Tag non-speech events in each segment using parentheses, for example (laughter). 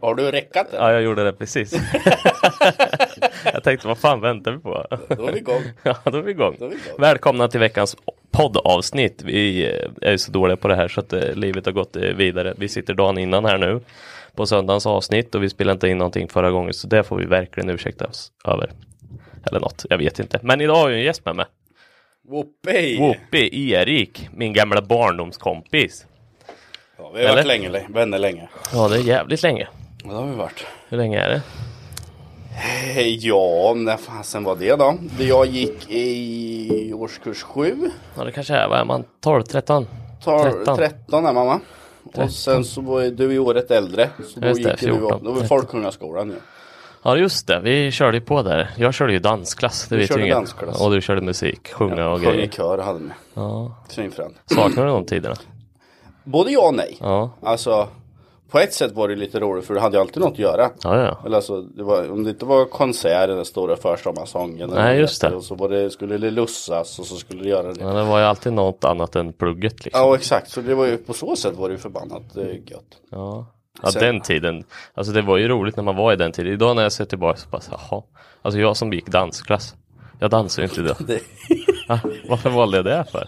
Har- du räckat det? Ja, jag gjorde det precis. (laughs) jag tänkte, vad fan väntar vi på? Då är vi igång. (laughs) ja, då är vi igång. Då är vi igång. Välkomna till veckans poddavsnitt. Vi eh, är ju så dåliga på det här så att eh, livet har gått eh, vidare. Vi sitter dagen innan här nu på söndagens avsnitt och vi spelade inte in någonting förra gången så det får vi verkligen ursäkta oss över. Eller något, jag vet inte. Men idag har jag en gäst med mig. Whoopee! Whoopi, Erik, min gamla barndomskompis. Ja, vi har varit Eller? länge, länge, vänner länge. Ja, det är jävligt länge. Ja, det har vi varit. Hur länge är det? Hej, ja, när fasen var det då? Det Jag gick i årskurs 7. Ja, det kanske är, vad är man, 12, 13? Tar 13. 13 är mamma. 13. Och sen så var du i året äldre. Så då Just gick du 14, upp. Då var 13. Folkungaskolan ju. Ja just det, vi körde ju på där. Jag körde ju dansklass, det Du vet körde ju ingen. dansklass. Och du körde musik, sjunga och Sjöng i grejer. kör hade med. Ja. Svinfrän. Saknar du de tiderna? Både ja och nej. Ja. Alltså på ett sätt var det lite roligt för du hade ju alltid något att göra. Ja, ja. Eller alltså, det var, om det inte var konsert, den stora försommarsången. Nej, just det. Och så var det, skulle det lussas och så skulle det göra det. ja. Det var ju alltid något annat än plugget liksom. Ja exakt, så det var ju på så sätt var det ju förbannat eh, gött. Ja. Ja, Sen- den tiden. Alltså det var ju roligt när man var i den tiden. Idag när jag ser tillbaka så bara, jaha. Alltså jag som gick dansklass. Jag dansar ju inte idag. (laughs) Ja, varför valde jag det för?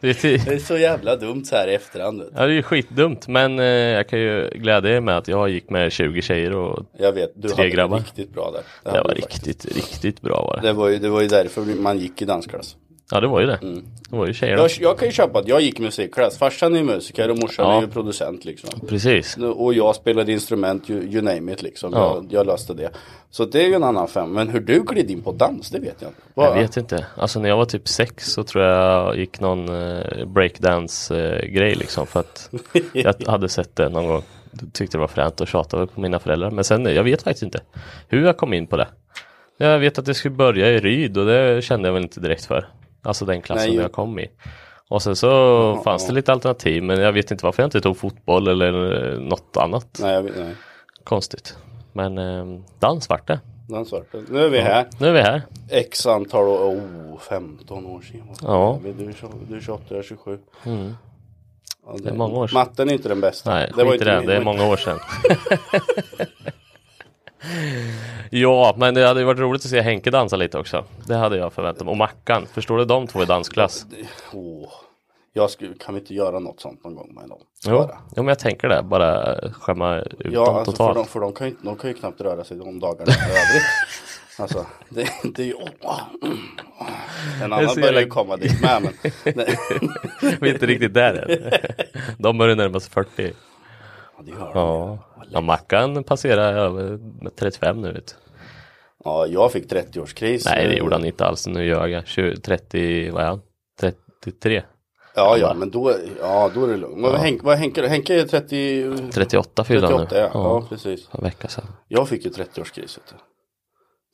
Det är, ty- det är så jävla dumt så här i efterhand. ja, det är ju skitdumt men eh, jag kan ju glädja er med att jag gick med 20 tjejer och Jag vet, du Tre grabbar. det riktigt bra där. det hade var riktigt, riktigt bra var det. Det var, ju, det var ju därför man gick i dansklass. Ja det var ju det. Mm. Det var ju tjejerna. Jag, jag kan ju köpa att jag gick musikklass. Farsan är musiker och morsan Ja. är ju producent liksom. Precis. Och jag spelade instrument, you, you name it liksom. Ja. Jag, jag löste det. Så det är ju en annan fem. Men hur du gled in på dans, det vet jag inte. Jag Vad- vet inte. Alltså när jag var typ sex så tror jag jag gick någon eh, breakdance eh, liksom för att (laughs) jag hade sett det någon gång. Tyckte det var fränt och tjatade på mina föräldrar. Men sen, jag vet faktiskt inte hur jag kom in på det. Jag vet att det skulle börja i Ryd och det kände jag väl inte direkt för. Alltså den klassen Nej, jag kom i. Och sen så fanns det lite alternativ men jag vet inte varför jag inte tog fotboll eller något annat Nej, jag vet, nej. konstigt. Men eh, dans vart det. Den svarta. Nu är vi här. Nu är vi här. X antal år, oh, 15 år sedan. Ja. Du är 20 du är 28, jag är 27. Ja, Det är många år sedan. Matten är inte den bästa. Nej, var skit i det. Det är många år sedan. (laughs) ja, men det hade ju varit roligt att se Henke dansa lite också. Det hade jag förväntat mig. Och Mackan, förstår du de två i dansklass? Åh. Jag skulle, kan vi inte göra något sånt någon gång med dem? Jo, Bara. jo men jag tänker det. Bara skämma ut Ja, dem alltså för, totalt. de, för de, kan ju, de kan ju knappt röra sig de dagarna i övrigt. (laughs) Alltså, det, det är ju... En är annan så börjar ju komma dit med, men... (laughs) Vi är inte riktigt där än. (laughs) De börjar närma sig 40. Ja, det gör de. Ja, ja Mackan passerar över med 35 nu vet. Ja, jag fick 30-årskris. Nej det gjorde han inte alls, nu ljög jag. 20, 30, vad är han? 33? Ja, ja, men då, ja, då är det lugnt. Vad Henke, vad Henke, Henke är 30... 38 fyllde han 38, nu. ja. ja. precis. En vecka sedan. Jag fick ju 30-årskris. vet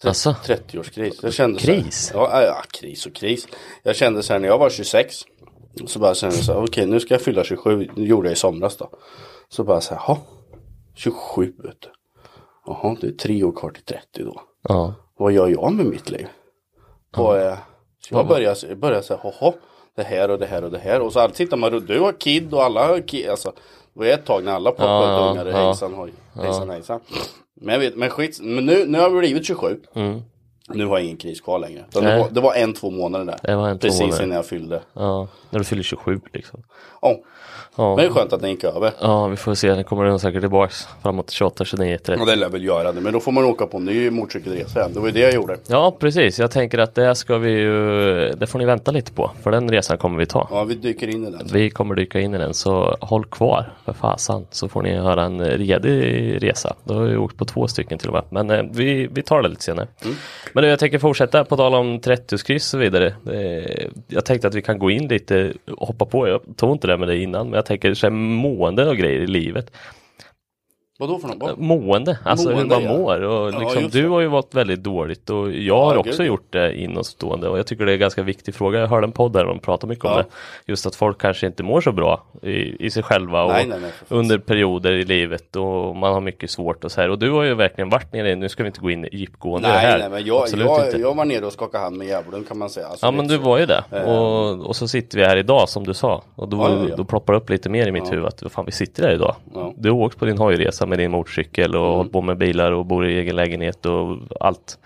du. Alltså? 30-årskris. Jag kände så här- Kris? Ja, ja, kris och kris. Jag kände så här när jag var 26. Så bara jag så okej nu ska jag fylla 27. Det gjorde jag i somras då. Så bara så här. 27 vet du. Jaha, det är tre år kvar till 30 då. Ja. Vad gör jag med mitt liv? Vad är... Så jag började, jag började säga, jaha. Det här och det här och det här. Och så alltid tittar man. Du har kid och alla har kid. Alltså, det var ett tag när alla poppade Ja, ungar. ja. Hejsan. Hejsan hejsan. Men jag vet, men skit. Men nu, nu har vi blivit 27. Nu har jag ingen kris kvar längre. Det, Mm. Var, det var en, två månader där. Det var en, två Precis månader. innan jag fyllde. ja. När du fyller 27 liksom. Ja. Ja. Men det är skönt att den gick över. Ja, vi får se. Den kommer den säkert tillbaks framåt 28, 29, 30. Och det lär väl göra det. Men då får man åka på en ny motorcykelresa. Det var ju det jag gjorde. Ja, precis. Jag tänker att det ska vi ju, det får ni vänta lite på. För den resan kommer vi ta. Ja, vi dyker in i den. Vi kommer dyka in i den, så håll kvar för fasan. Så får ni höra en redig resa. Då har vi åkt på två stycken till och med. Men eh, vi, vi tar det lite senare. Men jag tänker fortsätta på tal om 30-kryss och så vidare. Jag tänkte att vi kan gå in lite, och hoppa på. Jag tog inte det med dig innan, men jag tänker så här, mående och grejer i livet. Vadå för något? Mående, alltså Mående, hur man ja. mår. Och Ja, liksom, just du har ju varit väldigt dåligt och jag har Ja, också gud. gjort det inåtstående och jag tycker det är en ganska viktig fråga. Jag hörde en podd där de pratar mycket om Ja. det. Just att folk kanske inte mår så bra i, i sig själva och Nej, nej, nej, fan. under perioder i livet och man har mycket svårt och så här. Och du har ju verkligen varit nere, nu ska vi inte gå in djupgående Nej, här. nej, men jag, Absolut jag, inte. jag var nere och skakade hand med djävulen kan man säga. Alltså, Ja men du så. var ju det. Eh. Och, och så sitter vi här idag som du sa. Och då, Ja, ja, ja. då ploppar upp lite mer i mitt huvud att fan vi sitter här idag. Ja. Du har åkt på din hojresa med din motorcykel och hållit på med bilar och bor i egen lägenhet och allt.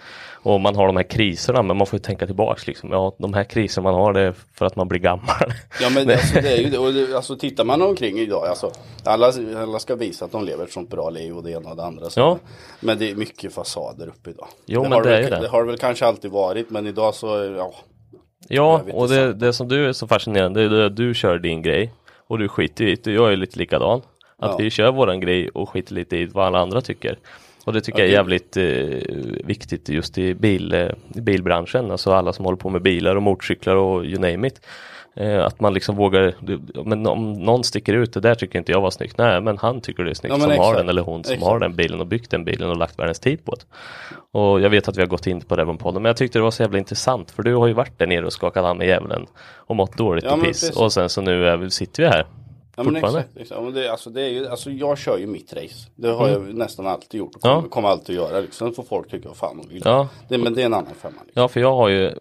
Och man har de här kriserna men man får ju tänka tillbaks liksom. Ja de här kriserna man har det är för att man blir gammal. Ja men det, (laughs) alltså, det är ju det. Och det, alltså tittar man omkring idag, alltså alla, alla ska visa att de lever ett sånt bra liv och det ena och det andra. Så. Ja. Men det är mycket fasader uppe idag. Jo, men har det är väl, ju det. det har det väl kanske alltid varit men idag så, ja. Ja, och det, det som du är så fascinerande, det är att du kör din grej och du skiter i det. Jag är lite likadan. Att Ja. vi kör våran grej och skiter lite i vad alla andra tycker. Och det tycker jag är jävligt eh, viktigt just i, bil, eh, bilbranschen. Alltså alla som håller på med bilar och motorcyklar och you name it. Eh, att man liksom vågar, men om någon sticker ut, det där tycker inte jag var snyggt. Nej, men han tycker det är snyggt Ja, som har exakt. den eller hon som Exakt. har den bilen och byggt den bilen och lagt världens tid på det. Och jag vet att vi har gått in på det på podden, men jag tyckte det var så jävla intressant för du har ju varit där nere och skakat hand med djävulen och mått dåligt Ja, och piss. precis. Och sen så nu är vi, sitter vi här. Ja men exakt. exakt. Ja, men det, alltså, det är ju, alltså jag kör ju mitt race. Det har jag nästan alltid gjort och kommer, Mm. Ja. kommer alltid att göra. Liksom. Sen får folk tycka vad fan de vill. Ja. Det, men det är en annan femma. Liksom. Ja, för jag har ju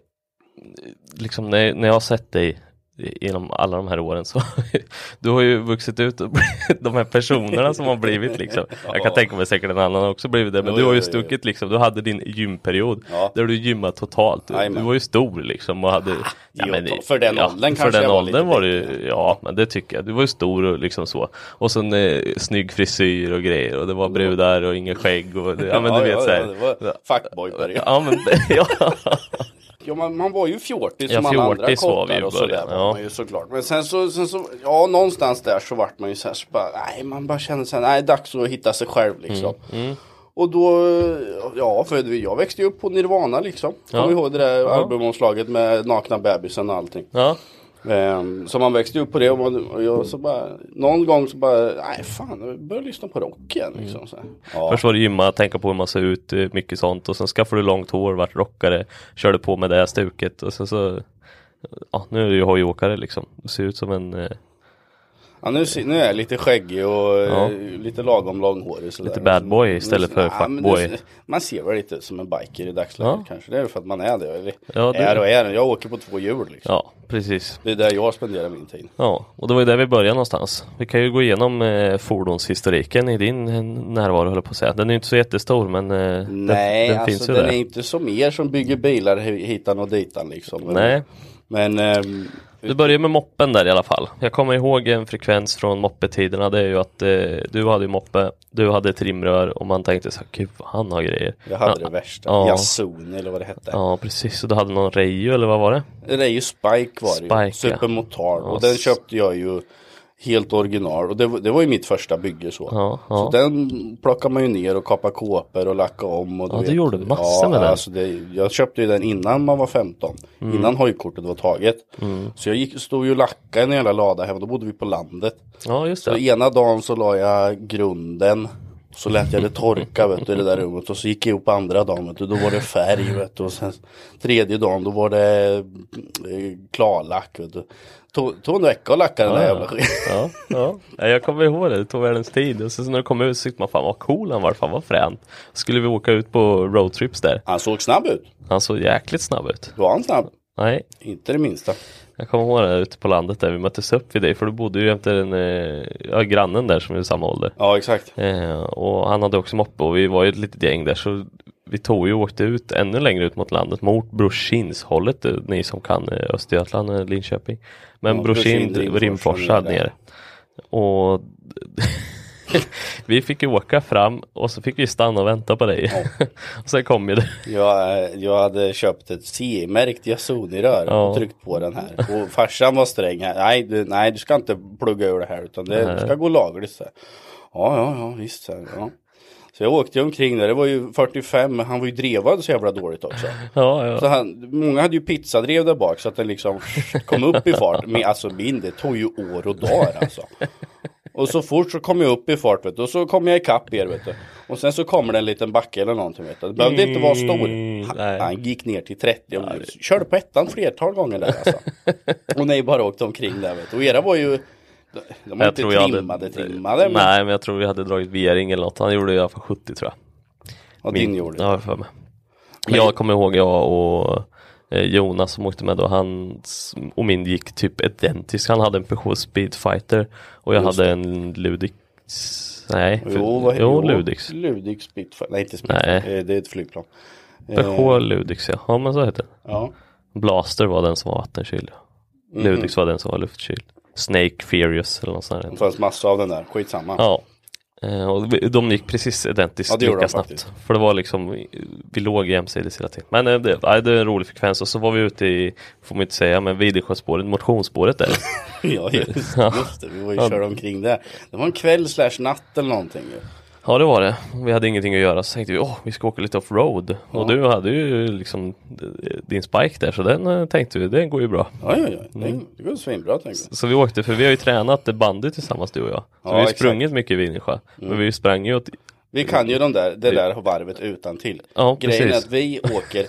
liksom när, när jag har sett dig genom alla de här åren så (laughs) du har ju vuxit ut (laughs) de här personerna som har blivit liksom. Jag kan Ja. tänka mig säkert en annan också blivit det, men du har ju stuckit liksom. Du hade din gymperiod Ja. där du gymmade totalt. Du, du var ju stor liksom och hade jo, för den åldern För kanske den jag var åldern lite var du ja, men det tycker jag. Du var ju stor och liksom så. Och sen eh, snygg frisyr och grejer och det var brudar och inget skägg och ja men du vet ja, så här. ja, det var fuckboy-period. Ja men (laughs) ja. Ja, man, man var ju fjortis Ja, som alla andra kottar och sådär början, var ja. man ju såklart. Men sen så, sen så, ja någonstans där så vart man ju så här så bara, nej man bara kände så här, nej dags att hitta sig själv liksom. Mm, Och då, ja för jag växte ju upp på Nirvana liksom. Kommer Ja. ihåg det där albumomslaget med nakna bebisen och allting. ja. Ehm, så man växte upp på det och, man, och jag så bara, någon gång så bara, nej fan, jag börjar lyssna på rock igen liksom. Så. Ja. Först var det gymma, tänka på hur man ser ut, eh, mycket sånt och sen skaffade du långt hår, vart rockare, körde på med det stuket och sen så Ja, nu är du ju hojåkare liksom. Du ser ut som en eh, Ja, nu, nu är jag lite skäggig och Ja. eh, lite lagom långhårig. sådär. Lite bad boy istället för Nej, men fuckboy. Man ser väl lite som en biker i dagsläget Ja. kanske. Det är för att man är det. Eller Ja, det- är och är. Jag åker på två hjul liksom. Ja, precis. Det är där jag spenderar min tid. Ja, och det var ju där vi började någonstans. Vi kan ju gå igenom eh, fordonshistoriken i din eh, närvaro höll jag på att säga. Den är ju inte så jättestor men eh, Nej, den, den alltså finns ju den där. är inte som er som bygger bilar hi- hitan och ditan liksom. Nej. Men ehm, Du börjar med moppen där i alla fall. Jag kommer ihåg en frekvens från moppetiderna. Det är ju att eh, du hade ju moppe, du hade trimrör och man tänkte så här, gud vad han har grejer. jag hade ja, det värsta. Ja. Yasuni eller vad det hette. Ja, precis. Och du hade någon Reijo eller vad var det? Ju Spike var det ju. Spike, ja. Supermotard. Ja, Och den köpte jag ju Helt original och det, var- det var ju mitt första bygge så. Ja, ja. Så den plockar man ju ner och kapar kåpor och lackar om. Och Ja, du gjorde massor ja, med den. Alltså det, jag köpte ju den innan man var 15. Mm. Innan hojkortet var taget. Så jag gick, stod ju och lackade en jävla lada hemma. Då bodde vi på landet. Ja, just Så det. ena dagen så la jag grunden. Så lät jag det torka vet du, i det där rummet och så gick jag upp andra dagen vet du, då var det färg vet du, och sen tredje dagen då var det eh, klarlack vet du. Tog, tog en vecka att lacka den där jävla skiten. Ja, ja. Ja, Jag kommer ihåg det, det tog världens tid. Och sen när det kom ut så tyckte man fan vad cool han var, fan vad fränt. Skulle vi åka ut på roadtrips där. Han såg snabb ut. Han såg jäkligt snabb ut. Var han snabb? Nej, Inte det minsta. jag kommer ihåg det ute på landet där vi möttes upp vid dig. För du bodde ju jämte den, eh, ja, grannen där som är i samma ålder. Ja exakt. Eh, och han hade också moppe och vi var ju ett litet gäng där så vi tog ju och åkte ut ännu längre ut mot landet mot Brorsinshållet, eh, ni som kan eh, Östergötland, eh, Linköping. Men Ja, Brorsin, Rimforsa, nere. Och (laughs) vi fick ju åka fram och så fick vi stanna och vänta på dig. (laughs) och sen kom ju det. Jag, jag hade köpt ett CE-märkt Yasuni-rör Ja. och tryckt på den här. Och farsan var sträng här. Nej du, nej, du ska inte plugga ur det här utan det Nej. ska gå lagligt. Så. Ja, ja, ja, visst. Så, ja. Så jag åkte omkring där. Det var ju 45, men han var ju drevad så jävla dåligt också. (laughs) Ja, ja. Så han, många hade ju pizzadrev där bak så att den liksom kom upp i fart. Men alltså min, det tog ju år och dagar alltså. Och så fort så kom jag upp i fart vet du, och så kom jag ikapp er vet du. Och sen så kommer det en liten backe eller någonting vet du. Det behövde inte vara stor. Han, nej. han gick ner till 30 och körde på ettan flertal gånger där alltså. Och ni bara åkte omkring där vet du. Och era var ju, de var inte trimmade, trimmade. Men, Nej, men jag tror vi hade dragit V-ring eller något. Han gjorde i alla fall 70 tror jag. och din gjorde. Ja, för mig. Jag kommer ihåg jag och eh, Jonas som åkte med då, hans och min gick typ identiskt. Han hade en Peugeot Speedfighter och jag Just hade en Ludix. Nej, för, Jo, vad, jo, Ludix. Ludix Spitfire. Nej inte Spitfire, Nej. Eh, det är ett flygplan. Eh, Peugeot Ludix ja. ja, men så heter det. Ja. Blaster var den som var vattenkyld. Mhm. Ludix var den som var luftkyld. Snake Furious eller något sånt Det fanns massor av den där, skitsamma. Ja. Eh, Och de gick precis identiskt Ja, lika snabbt. faktiskt. För det var liksom, vi låg jämsides hela tiden. Men eh, det, nej, det är en rolig frekvens och så var vi ute i, får man inte säga, men Videsjöspåret, motionsspåret där. (laughs) Ja, just, just det. Vi var ju körde omkring där. Det var en kväll slash natt eller någonting. Ja det var det. Vi hade ingenting att göra så tänkte vi, åh vi ska åka lite offroad. Och du hade ju liksom eh, din spike där så den eh, tänkte vi, den går ju bra. Ja, ja, ja. Mm. det går svinbra tänkte jag. Så vi åkte, för vi har ju tränat bandy tillsammans du och jag. Så Ja, vi har exakt. sprungit mycket i Videsjö. Men vi sprang ju åt Vi kan ju de där, det där varvet utan till. Ja, Grejen är precis. att vi åker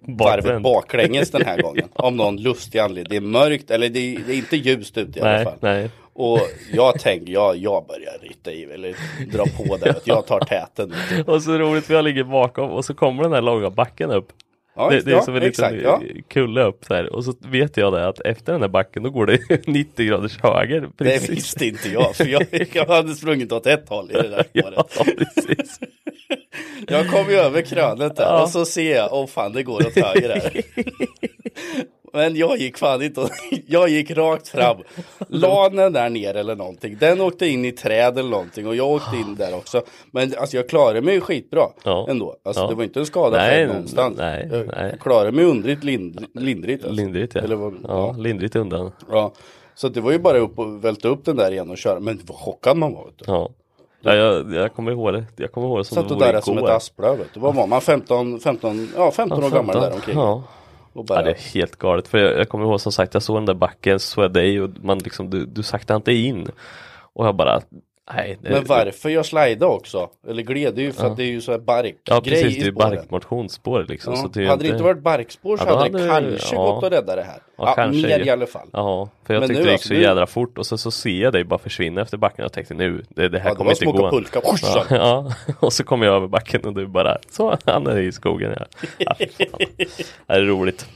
(laughs) varvet baklänges den här gången. Av någon lustig anledning. Det är mörkt, eller det är, det är inte ljust ute i alla Nej, fall. nej. Och jag tänker, jag, jag börjar rita i, eller dra på där. att Jag tar täten. Och så roligt för jag ligger bakom och så kommer den här långa backen upp. Ja, det, det är ja, som en exakt, liten ja. kulle upp så här. Och så vet jag det att efter den här backen då går det (laughs) 90 graders höger. Det Precis. visste inte jag, för jag, jag hade sprungit åt ett håll i det där (laughs) Ja, spåret. precis. Jag kom ju över krönet där Ja. och så ser jag, åh fan det går åt höger här. (laughs) Men jag gick fan inte, (laughs) jag gick rakt fram. La den där ner eller någonting. Den åkte in i träd eller någonting och jag åkte in där också. Men alltså jag klarade mig skitbra Ja. ändå. Alltså Ja. det var inte en skada Nej, någonstans. nej, jag, nej. jag klarade mig undrigt lind, lindrigt. Alltså. Lindrigt ja. Eller vad, ja. lindrigt undan. ja. Så det var ju bara upp och välta upp den där igen och köra. Men vad chockad man var. Vet. Ja. Ja, jag, jag kommer ihåg det. Jag kommer ihåg det som Satt det och vore där som ett asplöv. Vad var man? 15, 15, ja, 15 år gammal där omkring. Ja. Och Ja, det är helt galet. För jag, jag kommer ihåg som sagt, jag såg den där backen, så jag dig och man liksom, du, du saktade inte in. Och jag bara, nej. Det, Men varför jag slida också? Eller gled, det är ju för att det är ju så här barkgrej Ja precis, det är ju barkmotionsspår liksom. Ja. Så det hade det inte varit barkspår så Ja, hade det kanske ja. gått att rädda det här. Ja, Ja, kanske. mer i alla fall. Ja, för jag Men tyckte nu det gick alltså, så nu- jädra fort och så, så ser jag dig bara försvinna efter backen och tänkte nu, det, det här Ja, kommer inte gå. åka pulka. Ja, (laughs) ja, och så kommer jag över backen och du bara, så han är i skogen. Ja. Ja, (laughs) det är roligt.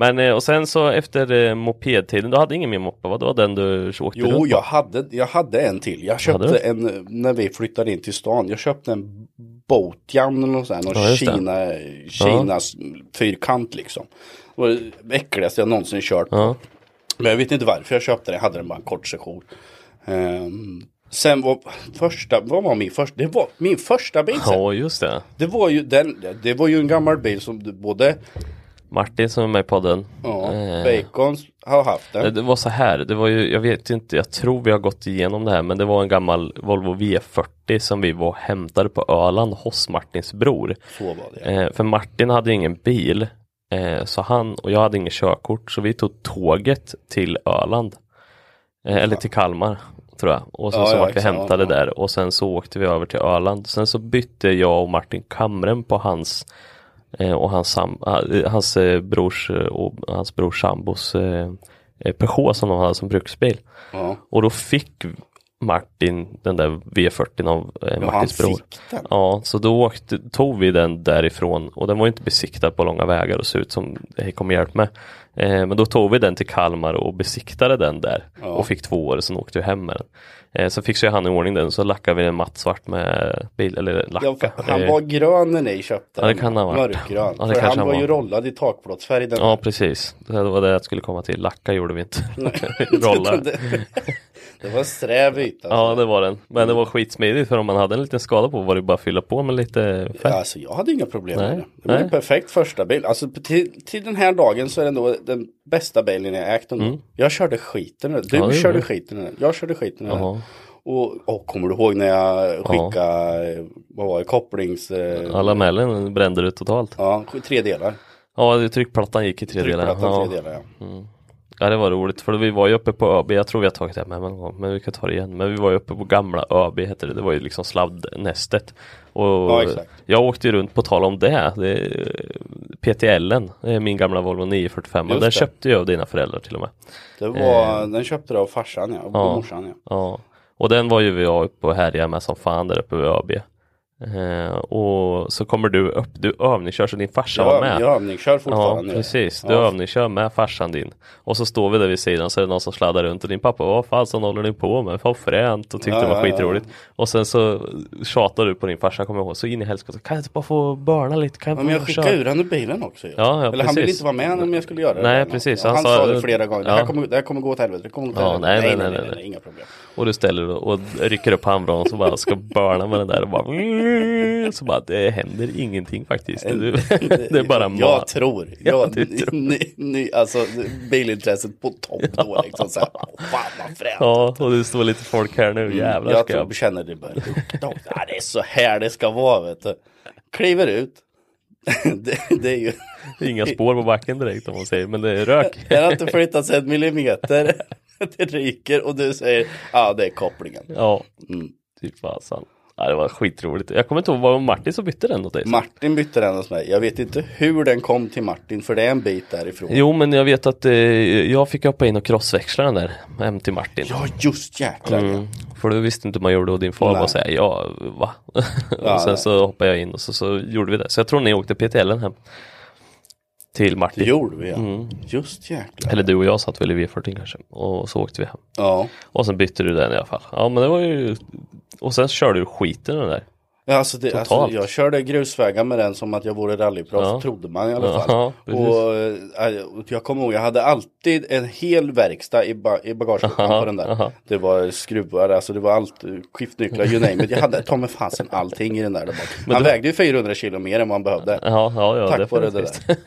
Men eh, och sen så efter eh, mopedtiden, du hade ingen mer moppe, det var den du åkte runt Jo, på? jag hade, jag hade en till. Jag köpte en, när vi flyttade in till stan, jag köpte en Boatjan eller något sånt, någon Ja. Kina, Kinas fyrkant liksom. Det var det äckligaste jag någonsin kört. Ja. Men jag vet inte varför jag köpte den, jag hade den bara en kort session. Ehm, sen var första, vad var min första, det var min första bil sen. ja, just det. Det var ju den, det var ju en gammal bil som både Martin som är med i podden. Ja, Eh, Bacon har haft Eh, den. Det var så här, det var ju, jag vet inte, jag tror vi har gått igenom det här men det var en gammal Volvo V40 som vi var hämtade på Öland hos Martins bror. Så var det. Eh, för Martin hade ingen bil eh, så han och jag hade ingen körkort så vi tog tåget till Öland. Eh, eller till Kalmar tror jag. Och sen Ja, så ja, vart vi hämtade där och sen så åkte vi över till Öland. Sen så bytte jag och Martin kamren på hans eh, och hans, sam, eh, hans eh, brors eh, och hans brors sambos eh, eh, Peugeot som de hade som bruksbil. Ja. Och då fick Martin den där V40 av eh, Ja, Martins bror. den. Ja, så då åkte, tog vi den därifrån och den var inte besiktad på långa vägar och såg ut som det kom hjälp med. Eh, men då tog vi den till Kalmar och besiktade den där Ja. och fick två år och sen åkte vi hem med den. Eh, så fixade han i ordning den så lackade vi den mattsvart med bil, eller lacka. Ja, han var grön när ni köpte Ja, det den. kan han ha varit. Mörkgrön. Ja, för han han var ju var. rollad i takplåtsfärg. Den Ja precis, det var det jag skulle komma till. Lacka gjorde vi inte. (laughs) Rolla. (laughs) det, var sträv yta. Ja det var den. Men det var skitsmidigt för om man hade en liten skada på var det bara att fylla på med lite fett. Ja, alltså jag hade inga problem Nej, med det. Det var en perfekt första bil. Alltså till, till den här dagen så är det nog den bästa bilen jag ägt ändå. Jag körde skiten den. Du Mm. Ja, körde skiten den. Jag körde skiten i den. Och, och kommer du ihåg när jag skickade, eh, vad var det, kopplings... Eh, Alla mällen brände du totalt. Ja, tre delar. Ja, tryckplattan gick i tre delar. Tryckplattan, Ja. tre delar ja. Ja, det var roligt för vi var ju uppe på ÖB. Jag tror vi har tagit det med någon gång, men vi kan ta det igen. Men vi var ju uppe på gamla ÖB hette det. Det var ju liksom sladdnästet. Och Ja, jag åkte ju runt på tal om det. det PTLen, det är min gamla Volvo 945. Just Den det. köpte jag av dina föräldrar till och med. Det var, den köpte du av farsan ja, och Eh. Ja. morsan ja. Ja, och den var ju vi uppe och härjade med som fan där uppe vid ÖB. Eh, och så kommer du upp, du övningskör så din farsa var med. jag övningskör Ja fortfarande. precis, du Ja. övningskör med farsan din Och så står vi där vid sidan så är det någon som sladdar runt och din pappa Vad fan så håller ni på med? Vad fränt och tyckte Ja, det var ja, ja. skitroligt Och sen så tjatar du på din farsa kommer jag ihåg Så in i helskotta Kan jag inte bara få börna lite? Kan jag Ja, men jag skickade köra?" ur ur bilen också. Ja, ja, Eller han ville precis. inte vara med om jag skulle göra det. Nej, precis. Ja, Han Han, sa- det flera gånger. Det, Ja. här kommer, det här kommer gå åt helvete. Det kommer gå åt Ja, helvete. nej, nej, nej, nej. Inga problem. Och du ställer dig och rycker upp handbromsen och bara ska börna med den där och bara Så bara det händer ingenting faktiskt Det, (laughs) det är bara mat Jag tror. Ja, Jag, du tror. ni, ni, alltså bilintresset på topp då liksom så här. Fan vad fränt. Ja, och det står lite folk här nu, jävlar jag ska tror, jag känner det lukta. Ja, det är så här det ska vara vet du. Kliver ut. (laughs) det, det är ju. Inga spår på backen direkt om man säger, men det är rök. (laughs) Den har inte flyttats en millimeter. (laughs) Det ryker och du säger ja det är kopplingen. Ja, Mm. typ fasan. Ja, det var skitroligt. Jag kommer inte ihåg, var Martin som bytte den åt dig? Martin bytte den hos mig. Jag vet inte hur den kom till Martin för det är en bit därifrån. Jo, men jag vet att eh, jag fick hoppa in och crossväxla den där hem till Martin. Ja just jäklar. Mm, för du visste inte hur man gjorde och din far Nej. var såhär, ja va? Ja, (laughs) och sen nej. så hoppade jag in och så, så gjorde vi det. Så jag tror ni åkte PTLen hem. Till Det Martin. gjorde vi ja. Mm. Just jäklar. Eller du och jag satt väl i V40 kanske. Och så åkte vi hem. Ja. Och sen bytte du den i alla fall. Ja men det var ju Och sen körde du skiten den där. Alltså, det, alltså jag körde grusvägar med den som att jag vore rallyproffs, Ja. trodde man i alla fall. Ja, och äh, jag kommer ihåg, jag hade alltid en hel verkstad i, ba i bagageluckan på den där. aha. Det var skruvar, alltså det var allt, skiftnycklar, you name it. Jag hade ta mig fasen allting i den där. där bak. Han du- vägde ju 400 kilo mer än vad han behövde. Ja, ja, ja Tack vare det definitivt.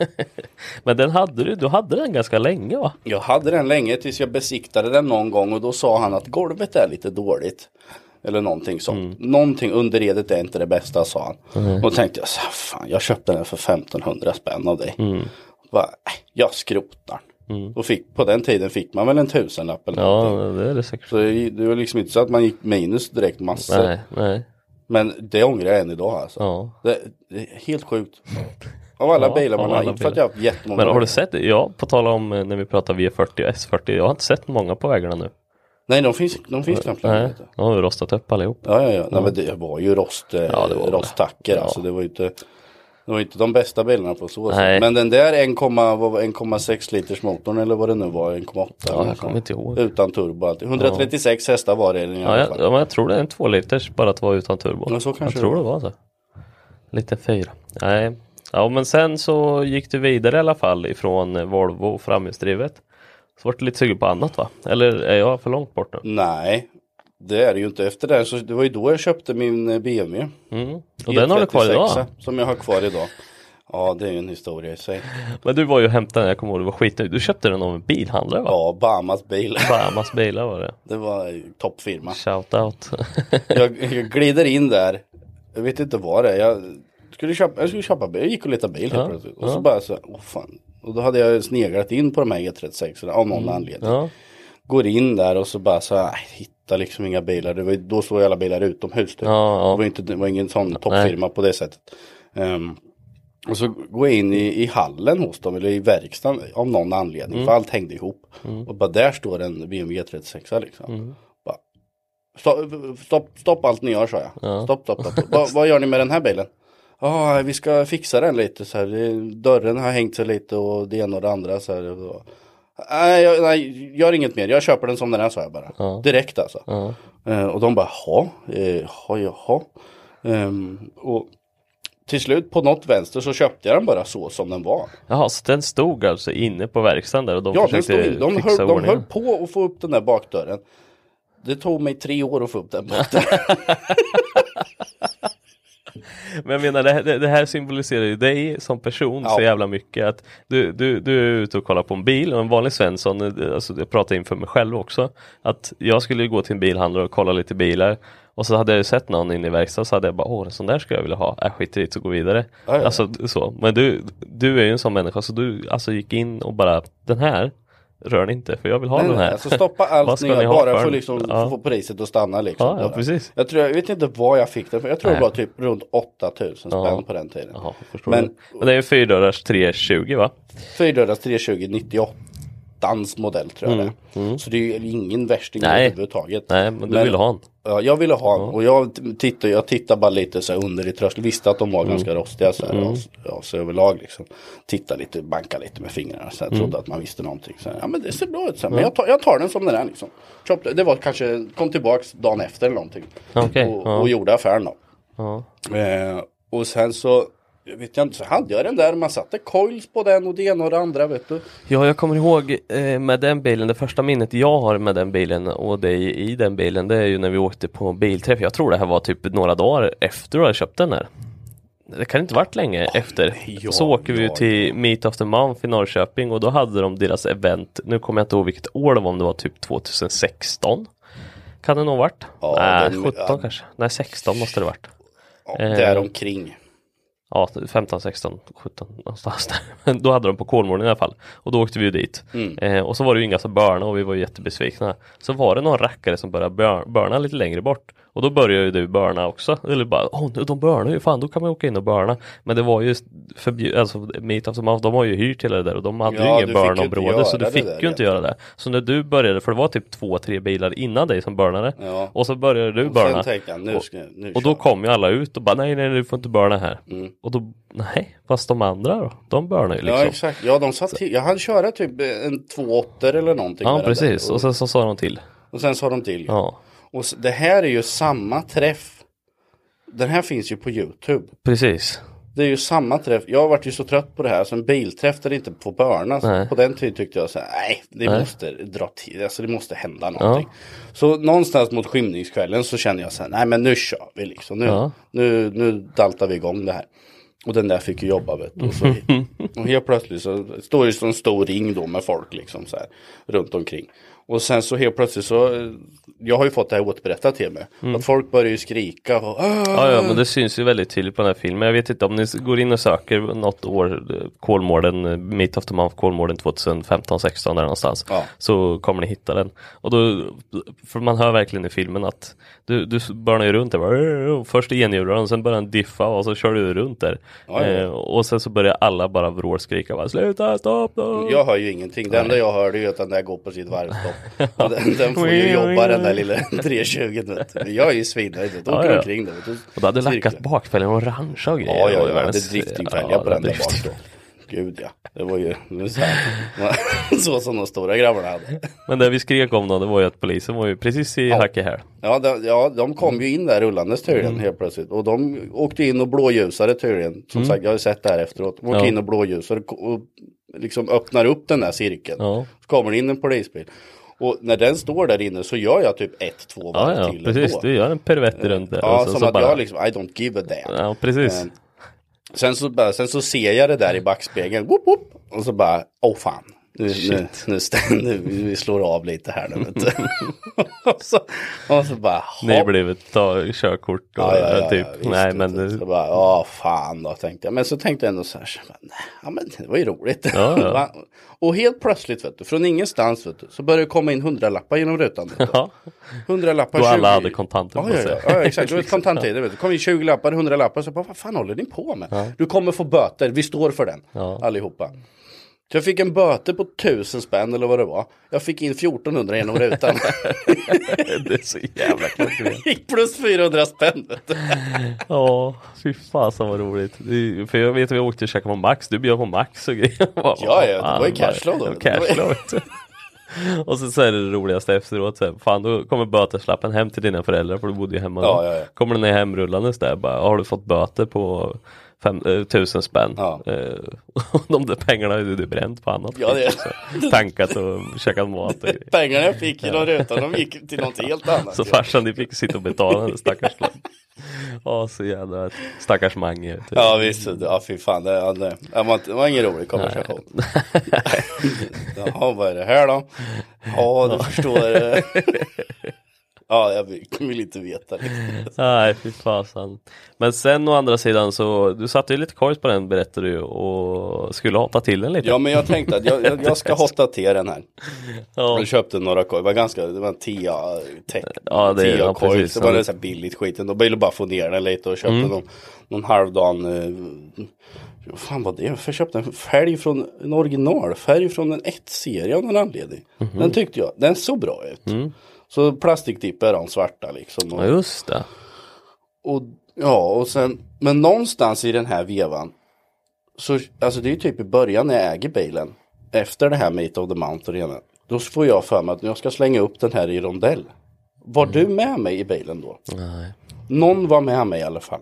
(laughs) Men den hade du, du hade den ganska länge va? Jag hade den länge tills jag besiktade den någon gång och då sa han att golvet är lite dåligt. Eller någonting sånt. Mm. Någonting under redet är inte det bästa sa han. Och då tänkte jag så här, fan jag köpte den för 1500 spänn av dig. Mm. Bara, jag skrotar den. Och fick, på den tiden fick man väl en tusenlapp eller Ja, någonting. det är det säkert. Så det, det var liksom inte så att man gick minus direkt massor. Nej, nej. Men det ångrar jag än idag alltså. Ja. Det, det är helt sjukt. Av alla Ja, bilar man har, inte för att jag har haft jättemånga. Men har du sett, ja på tal om eh, när vi pratar V40 och S40, jag har inte sett många på vägarna nu. Nej, de finns, de finns knappt längre. Nej, de har ju rostat upp allihop. Ja, ja, ja. Nej, men det var ju rost, eh, Ja, det var det. rosttacker. Ja. Alltså, det var inte, det var inte de bästa bilarna på så sätt. Men den där 1,- vad var 1,6 liters motorn eller vad det nu var, 1,8. Ja, jag kommer inte ihåg. Utan turbo alltid. 136 hästar var det i Ja, alla jag, fall. ja, men jag tror det är en två liters bara att vara utan turbo. Ja, så kanske jag tror det var så. Lite fyra. Nej. Ja men sen så gick du vidare i alla fall ifrån eh, Volvo framhjulsdrivet. Så vart du lite sugen på annat va? Eller är jag för långt bort nu? Nej, det är det ju inte. Efter det så det var ju då jag köpte min eh, BMW. Mm. Och den har du kvar idag? E36, Som jag har kvar idag. Ja, det är ju en historia i sig. Men du var ju och hämtade den, jag kommer ihåg, du var skitnöjd. Du köpte den av en bilhandlare va? Ja, Bahamas bil. (laughs) Bahamas bilar var det. Det var toppfirma. Shout out. (laughs) Jag, jag glider in där. Jag vet inte vad det är. Jag skulle köpa, jag skulle köpa bil. Jag gick och letade bil helt Ja, plötsligt. Och så bara så, åh fan. Och då hade jag sneglat in på de här E36 av någon anledning. ja. Går in där och så bara så här, nej, hittar liksom inga bilar. Det var, då såg jag alla bilar utomhus. Typ. Ja, ja. Det var, inte, det var ingen sån toppfirma på det sättet. Ehm, och så går jag in i, i hallen hos dem, eller i verkstaden av någon anledning. Mm. För allt hängde ihop. Och bara där står en BMW 36 liksom. Mm. Bara, stopp, stopp, stopp allt ni gör sa jag. Stopp, stopp, stopp. (laughs) vad, vad gör ni med den här bilen? Ja, vi ska fixa den lite så här. Dörren har hängt sig lite och det ena och det andra så här. Nej, jag, nej, gör inget mer. Jag köper den som den är sa jag bara. Direkt alltså. Eh, och de bara, jaha, eh, jaha, jaha. Ehm, och till slut på något vänster så köpte jag den bara så som den var. Jaha, så den stod alltså inne på verkstaden där och de Ja, den försökte stod in. De, fixa höll, de ordning. höll på att få upp den där bakdörren. Det tog mig tre år att få upp den bakdörren. (laughs) (laughs) Men jag menar det, här- det, här symboliserar ju dig som person så Ja. jävla mycket att du, du, du är ute och kollar på en bil och en vanlig Svensson, eh, alltså jag pratar inför mig själv också, att jag skulle gå till en bilhandlare och kolla lite bilar och så hade jag sett någon inne i verkstaden så hade jag bara åh en sån där skulle jag vilja ha, äh skit i det så gå vidare. Ja. Alltså så, men du, du är ju en sån människa så du alltså gick in och bara den här rör ni inte för jag vill ha Nej, den nej, här. alltså stoppa (laughs) allt ni gör bara för att liksom Ja. få priset att stanna liksom. Ja, ja, precis. Jag, tror, jag vet inte vad jag fick den för. Jag tror det Nej. var typ runt 8000 spänn Ja. på den tiden. Jaha, Men du. Men det är ju fyrdörrars 320 va? fyrdörrars 320 98 dans modell tror jag det är. Så det är ju ingen värsting Mm, Nej. överhuvudtaget. Nej men du vill ha en. Ja, jag ville ha en och jag t- tittade, jag tittade bara lite så här under i tröskeln. Visste att de var Mm. ganska rostiga så här, ja, ja, så överlag liksom. Titta lite, banka lite med fingrarna så här, Mm. trodde att man visste någonting. Så här, ja men det ser bra ut så här, men jag tar, jag tar den som den är liksom. Det var kanske, kom tillbaks dagen efter eller någonting. Okej, och, ja. och gjorde affären då. Ja. Eh, och sen så, jag vet jag inte, så hade jag den där, man satte coils på den och det ena och det andra vet du. Ja, jag kommer ihåg eh, med den bilen, det första minnet jag har med den bilen och dig i den bilen, det är ju när vi åkte på bilträff. Jag tror det här var typ några dagar efter du hade köpt den här. Det kan inte varit länge efter. ja, så åker vi ja, till Meet of the Month i Norrköping och då hade de deras event. Nu kommer jag inte ihåg vilket år det var, om det var typ 2016. Kan det nog varit? Ja, Nej, den- 17 ja. kanske. Nej, 16 måste det varit. Ja, Eh. däromkring. Ja, 15, 16, 17 någonstans där. (laughs) Men då hade de på Kolmården i alla fall. Och då åkte vi dit. Mm. Eh, och så var det ju inga som börnade och vi var jättebesvikna. Så var det någon rackare som började bör- börna lite längre bort. Och då började ju du börna också. Eller bara, åh nu, de börnar ju, fan då kan man åka in och börna. Men det var ju förbjudet, alltså Meet of the Month, de har ju hyrt hela det där och de hade Ja, ju inte börnområde så du fick där ju inte göra det. Så när du började, för det var typ två, tre bilar innan dig som börnade. Ja. Och så började du Och jag, nu ska nu Och då kom ju alla ut och bara nej nej du får inte börna här. Mm. Och då nej, fast de andra då? De börnar ju liksom. Ja exakt, ja de satt jag hade köra typ en två åttor eller någonting. Ja precis, och sen så sa de till. och sen sa de till. Ja, Och det här är ju samma träff. Den här finns ju på YouTube. precis. Det är ju samma träff. Jag har varit ju så trött på det här. Så en bilträff där det inte får börna. Så Nej. på den tiden tyckte jag så här, nej, det Nej. måste dra till. Alltså det måste hända någonting. Så någonstans mot skymningskvällen så känner jag så här, nej men nu kör vi liksom. Nu, Ja. nu, nu daltar vi igång det här. Och den där fick ju jobba vet du. Och, så, (laughs) och helt plötsligt så står det en stor ring då med folk liksom så här runt omkring. Och sen så helt plötsligt så, jag har ju fått det här återberättat till mig. Att folk börjar ju skrika och "Ah!" Mm. Ja, ja, men det syns ju väldigt tydligt på den här filmen. Jag vet inte om ni går in och söker något år, eh, Kolmården, eh, Meet of the Month, Kolmården 2015-16 där någonstans. Ja. Så kommer ni hitta den. Och då, för man hör verkligen i filmen att du, du börjar ju runt där. Först enhjularen, sen börjar den diffa och så kör du runt där. Ja, ja. Eh, och sen så börjar alla bara vrålskrika. Sluta, stopp! då!" Jag hör ju ingenting. Det enda jag hör är ju att den där går på sitt varvstopp. Och den, den får ju jobba den där lilla 320. vet du. Jag är ju svinnöjd. Åker Ja, ja. omkring där. Och du hade lackat bakfälgen orangea och grejer. Ja, Det ja, ja. Hade världens- driftingfälgar ja, på den där bak då. Gud ja. Det var ju det så, här. (laughs) så som de stora grabbarna hade. Men det vi skrek om då, det var ju att polisen var ju precis i hacke här. Ja, de, ja, de kom ju in där rullandes tydligen Mm. helt plötsligt. Och de åkte in och blåljusade tydligen. Som sagt, jag har ju sett det här efteråt. De åkte Mm. Ja. in och blåljusade och liksom öppnar upp den där cirkeln. Ja. Så kommer det in en polisbil. Och när den står där inne så gör jag typ ett, två varv Ja, ja, till precis. ändå. Du gör en piruett runt där. Ja, som så att bara... jag liksom, I don't give a damn. Ja, precis. Eh, Sen så, bara, sen så ser jag det där i backspegeln. Whoop, whoop, och så bara, åh fan. Nu, nu, nu, nu, vi slår av lite här nu vet (laughs) och, så, och så bara, Ni hopp. blev ta körkort och Ja, ja, ja, typ. visst, Nej men det- Så bara, ja fan då tänkte jag. Men så tänkte jag ändå så här, så bara, nej, ja men det var ju roligt. (laughs) Och helt plötsligt vet du, från ingenstans vet du, så började det komma in hundralappar genom rutan. Hundralappar, Då alla 20 hade kontanter på sig. ja, ja, exakt. Det var ett kontanttid. vet du. Kom in 20 lappar, 100 lappar. Så bara, vad fan håller ni på med? Du kommer få böter, vi står för den. Allihopa. Så jag fick en böter på 1000 spänn eller vad det var. Jag fick in 1400 genom rutan. (laughs) det är så jävla klockrent. (laughs) Plus 400 spänn. Ja, fy fasen vad roligt. Det- För jag vet att vi åkte och käkade på Max, du bjöd på Max och grejer. (laughs) Ja, ja, det var ju cashflow då. Cashflow. Och så, så är det roligaste efteråt, så här, fan då kommer böteslappen hem till dina föräldrar för du bodde ju hemma Ja, då. ja, ja. Kommer den ner hemrullandes där bara, har du fått böter på fem, eh, tusen spänn? Ja. Eh, (laughs) och de där pengarna ju du bränt på annat. Ja, det-. Tankat och käkat mat. (laughs) Pengarna jag fick genom rutan, de gick till något helt annat. Så farsan ni fick sitta och betala den stackars. Ja så jävla stackars Mange. du. Ja visst, ja fy fan, det, ja, det, var, det var ingen rolig konversation. (laughs) Jaha, vad är det här då? Ja, du förstår. Ja, jag vill, (laughs) inte veta. Liksom. (laughs) Nej fy fasen. Men sen å andra sidan så, du satte ju lite kors på den berättade du och skulle hotta till den lite. Ja, men jag tänkte att jag, jag, jag ska (laughs) hotta till den här. Ja. Jag köpte några korg, det var ganska, det var en tia tech, Ja, det tia ja, precis. Så var det så här billigt skiten. Då ville bara få ner den lite och köpte Mm. någon, någon halvdan eh, vad fan var det? Jag köpte en färg från en originalfärg från en 1-serie av någon anledning. Mhm. Den tyckte jag, den såg bra ut. Så plastiktipp är de svarta liksom. Och, Mm. Ja just det. och, ja, och sen, men någonstans i den här vevan. Så, alltså det är typ i början när jag äger bilen. Efter det här Meet of the Mount och det ena. Då får jag för mig att jag ska slänga upp den här i rondell. Var du med mig i bilen då? Nej, Någon var med mig i alla fall.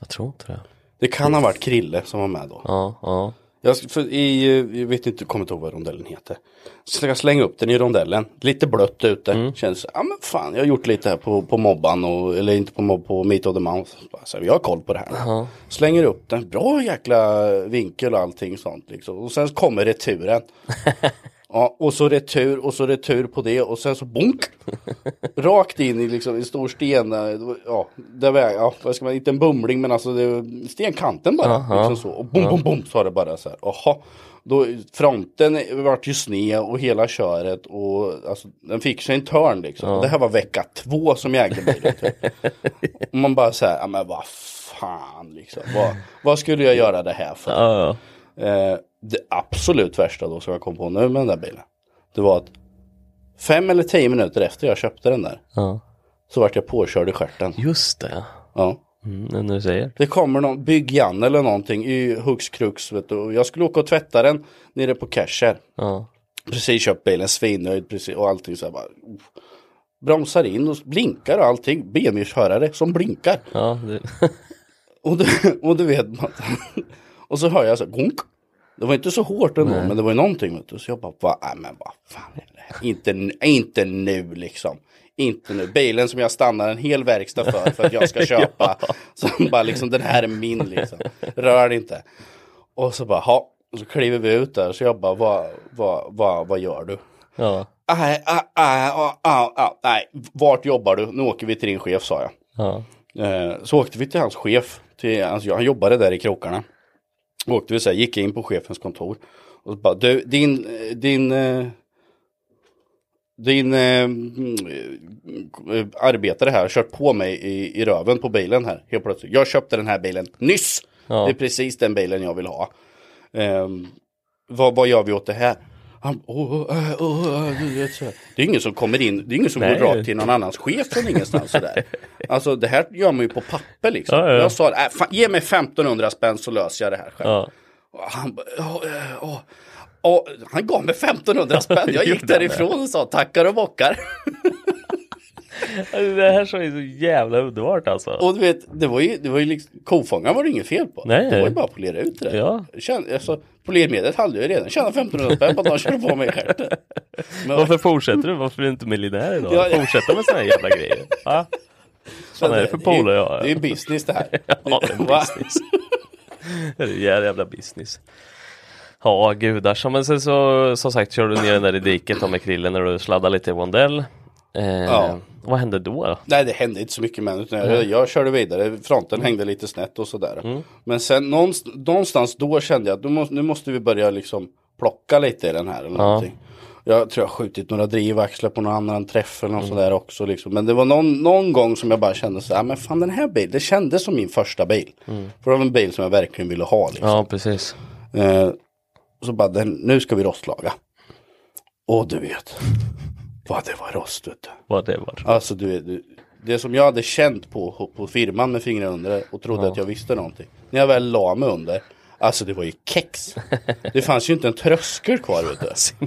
jag tror inte det. Det kan ha varit Krille som var med då. Ja, ja. Jag, i, eh, jag vet inte, kommer inte ihåg vad rondellen heter. Så jag slänga upp den i rondellen. Lite blött ute. Mm. Känns, ja men fan jag har gjort lite här på, på mobban och, eller inte på mobb, på Meet of the Mouth. Så jag har koll på det här. Ja. Slänger upp den, bra jäkla vinkel och allting sånt liksom. Och sen kommer returen. (laughs) Ja, och så retur och så retur på det och sen så bonk. (laughs) Rakt in i liksom en stor sten. Ja, det var, ja, vad ska man, inte en bumling men alltså det, stenkanten bara. Aha. Liksom så. Och bom, bom, bom så har det bara så här. Jaha. Då, fronten vart ju sned och hela köret och alltså, den fick sig en törn liksom. Och det här var vecka två som jag ägde bilen. Typ. och (laughs) man bara så här, ja men vad fan liksom. Vad, vad skulle jag göra det här för? Ja, ja. Eh, det absolut värsta då som jag kom på nu med den där bilen. Det var att fem eller tio minuter efter jag köpte den där. ja. Så vart jag påkörd i stjärten. Just det. Ja. Mm, när du säger. Det kommer någon bygg-Jan eller någonting i hux krux vet du. Och Jag skulle åka och tvätta den nere på Casher. Ja. Precis köpt bilen, svinnöjd precis och allting så här bara. uff. Bromsar in och blinkar och allting. BMW-förare som blinkar. Ja, det... (laughs) Och du, och du vet man. (laughs) Och så hör jag så gunk. Det var inte så hårt ändå, men det var ju någonting. Vet du. Så jag bara, va, äh, men vad fan är det här? Inte, inte nu liksom. Inte nu. Bilen som jag stannar en hel verkstad för, för att jag ska (laughs) köpa. Så bara liksom, den här är min liksom. Rör inte. Och så bara, ha. Så kliver vi ut där, så jag bara, vad, vad, vad, vad gör du? ja. Nej, nej, vart jobbar du? Nu åker vi till din chef, sa jag. Ja. Eh, så åkte vi till hans chef, till, alltså, han jobbade där i krokarna. Åkte vi så här, gick in på chefens kontor. Och bara, du, din, din, eh, din eh, mm, arbetare här har kört på mig i, i röven på bilen här helt plötsligt. Jag köpte den här bilen nyss. Ja. Det är precis den bilen jag vill ha. Eh, vad, vad gör vi åt det här? Han, vet så här. Det är ingen som kommer in, det är ingen som Nej. går rakt till någon annans chef från ingenstans sådär. Alltså det här gör man ju på papper liksom. Ja, ja. Jag sa, äh, fan, ge mig 1500 spänn så löser jag det här själv. Ja. Han, han gav mig 1500 spänn. Jag gick (laughs) därifrån och sa tackar och bockar. (laughs) Alltså, Det här så är så jävla underbart alltså. Och du vet, det var ju, det var ju liksom, kofångaren var det inget fel på. Nej. Det var ju bara att polera ut det. Ja. Känn, alltså, polermedlet hade jag ju redan tjänat 1500 spänn på att de körde på mig. Men- Varför fortsätter du? Varför är du inte miljonär idag? Ja, ja. Fortsätta med såna här jävla grejer. Ja. Vad är det för polare jag Det är ju business det här. Ja, det är business. det (laughs) är ju jävla, business. Ja, gudar. Så, men sen så, som sagt, körde du ner den där i diket med krillen när du sladdade lite i rondell. Eh, Ja. Vad hände då? då? Nej det hände inte så mycket med utan jag, jag körde vidare. Fronten Mm. hängde lite snett och sådär. Men sen någonstans, någonstans då kände jag att nu måste, nu måste vi börja liksom plocka lite i den här. Eller någonting. Jag tror jag har skjutit några drivaxlar på någon annan träff eller något Mm. sådär också. Liksom. Men det var någon, någon gång som jag bara kände så här, men fan den här bilen, det kändes som min första bil. För det var en bil som jag verkligen ville ha. Liksom. Mm. Ja, precis. Eh, så bara, den, nu ska vi rostlaga. Och du vet, vad det var rost vet du. Vad det var. Alltså du, du det som jag hade känt på, på firman med fingrarna under och trodde att jag visste någonting. När jag väl la mig under, alltså det var ju kex. Det fanns ju inte en tröskel kvar vet du.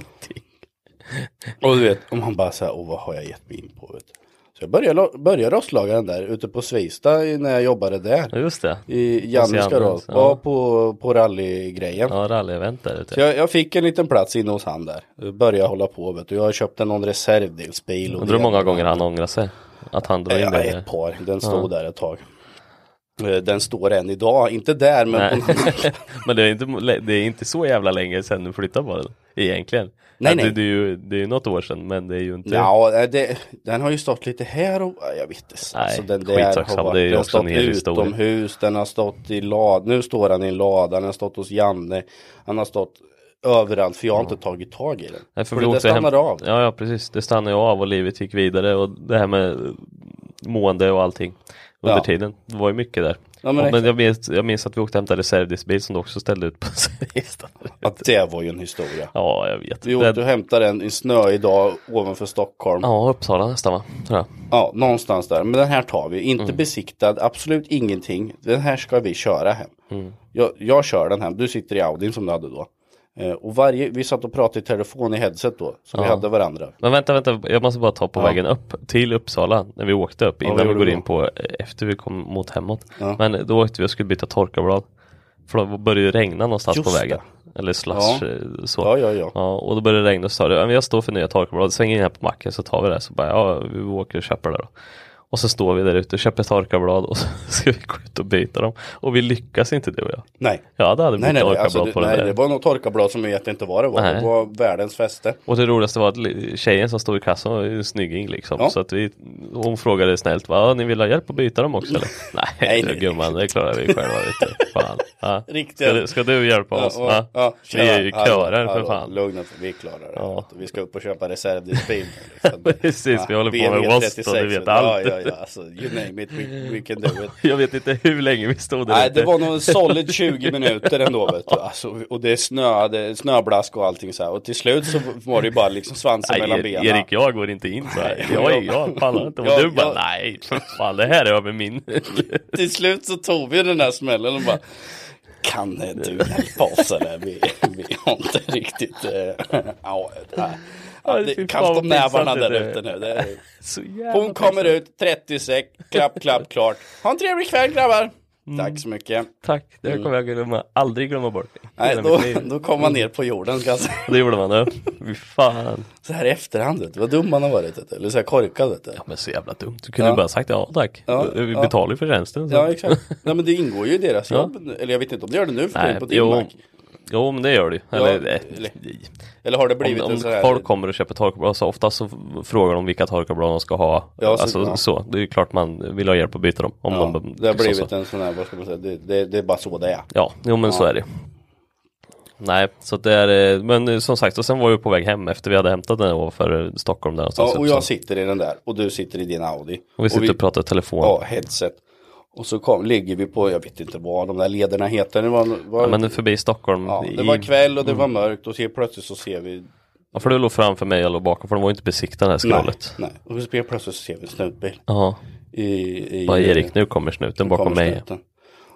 (laughs) Och du vet, om man bara säger, åh vad har jag gett mig in på vet du. Så jag började, började rostlaga den där ute på Svista i- när jag jobbade där. Ja, just det. I Janniska då, Jannes, ja. ja. på, på rallygrejen. Ja, rally-event där Så ute. jag, jag fick en liten plats inne hos han där. Började hålla på vet du. Jag har köpt en någon reservdelsbil. och Undrar hur många gånger han ångrar sig? Att han drar in Ja, det. ett par. Den stod där ett tag. Eh, Den står än idag, inte där men Nej. på. (laughs) Men det är, inte, det är inte så jävla länge sedan du flyttade på den. Egentligen. Nej, nej. Det, det, är ju, det är ju något år sedan men det är ju inte. Ja, eh, det, den har ju stått lite här och ja, jag vet inte. Nej, Alltså, den där har varit, det är den har stått utomhus, den har stått i lad, nu står han i en lada, den har stått hos Janne, han har stått överallt för jag har inte tagit tag i den. Nej, för för vi det åkte hem- stannar av. Ja, ja, precis. Det stannade ju av och livet gick vidare och det här med mående och allting under Ja. tiden. Det var ju mycket där. Ja, men men exakt. jag, minns, jag minns att vi åkte och hämtade reservdelsbil som du också ställde ut på (laughs) Svista. Ja, det var ju en historia. Ja, jag vet. Vi åkte och hämtade en, en snöig dag ovanför Stockholm. Ja, Uppsala nästan va? Tror jag. Ja, någonstans där. Men den här tar vi. Inte Mm. besiktad, absolut ingenting. Den här ska vi köra hem. Mm. Jag, jag kör den hem. Du sitter i Audin som du hade då. Eh, och varje, vi satt och pratade i telefon i headset då. Så vi hade varandra. Men vänta, vänta, jag måste bara ta på Ja. vägen upp till Uppsala när vi åkte upp Ja, innan vad vi går in på eh, efter vi kom mot hemåt. Ja. Men då åkte vi och skulle byta torkarblad. För då började det regna någonstans Just på vägen. Eller slush Ja. eh, så. Ja, ja, ja. Ja, och då började det regna och så sa du, "Ja, jag står för nya torkarblad, sväng in här på macken så tar vi det. Så bara, ja vi åker och köper det då. Och så står vi där ute och köper torkarblad och (laughs) så ska vi gå ut och byta dem. Och vi lyckas inte du och jag. Nej. Ja, det hade blivit nej, nej. torkarblad Alltså, det, på den nej där. det var något torkarblad som jag vet inte vad det var. Nej. Det var världens fäste. Och det roligaste var att tjejen som stod i kassan var en snygging liksom. Ja. Så att vi, hon frågade snällt, va, ni vill ha hjälp att byta dem också eller? (laughs) Nej, Nej, gumman, det klarar vi själva vet du. Fan. Ja. Riktiga- Ska, du, ska du hjälpa oss? Ja, ja, vi är ju körer för fan. Lugna vi klarar det. Ja. Vi ska upp och köpa reservdelsbil. Liksom. (laughs) Precis, vi håller på med BMW Wost och 36, du vet ja, allt. Ja, ja, alltså, you name it, we, we can do it. Jag vet inte hur länge vi stod där Nej, ute. det var nog solid 20 minuter ändå vet du. Alltså, och det snöade, snöblask och allting så här. Och till slut så var det ju bara liksom svansen Nej, mellan benen. Erik, jag går inte in så här. Jag, jag- pallar inte. Och jag- du bara, jag- nej, fan, det här är över min. Till slut så tog vi den där smällen och bara Kan du hjälpa oss eller? Vi, vi har inte riktigt... (laughs) Äh, här. Ja, fy det, kasta nävarna där ute nu. Det är, (laughs) hon kommer ut, 30 sek, klapp, klapp, (laughs) klart. Ha en trevlig kväll grabbar! Mm. Tack så mycket. Tack, det kommer jag glömma, aldrig glömma bort. Mm. Nej, då, då kom man ner på jorden ska jag säga. (laughs) Det gjorde man. Fy fan. Så här i efterhand, vet du, vad dum man har varit. Vet du. Eller så här korkad vet du. Ja men så jävla dumt. Du kunde Ja. bara sagt ja tack. Ja, vi betalar ju för tjänsten. Så. Ja, exakt. Nej, men det ingår ju i deras jobb. Eller jag vet inte om det gör det nu för Nej, på din jo, mack. Jo men det gör det. Ja, Eller, eh, eller- Eller har det blivit om, en sån här... folk kommer och köper torkarblad så ofta så frågar de vilka torkarblad de ska ha. Ja, så- alltså ja. så. Det är ju klart man vill ha hjälp att byta dem. Om Ja, de, det har så- blivit så. en sån här, vad ska man säga, det, det, det är bara så det är. Ja, jo men så är det. Nej, så det är, eh, men eh, som sagt, och sen var vi på väg hem efter vi hade hämtat den ovanför Stockholm där någonstans. Ja, och jag sitter i den där och du sitter i din Audi. och vi sitter och, pratar i telefon. Ja, headset. Och så kom, ligger vi på, jag vet inte vad de där lederna heter. Det var, var, Ja, men förbi Stockholm. ja, det var kväll och det var mörkt och så plötsligt så ser vi Ja, för du låg framför mig och jag låg bakom för de var ju inte besiktade det här skrålet. Nej, nej. Och så plötsligt så ser vi en snutbil. Ja, I, i, bara Erik, nu kommer snuten bakom kommer mig. snuten.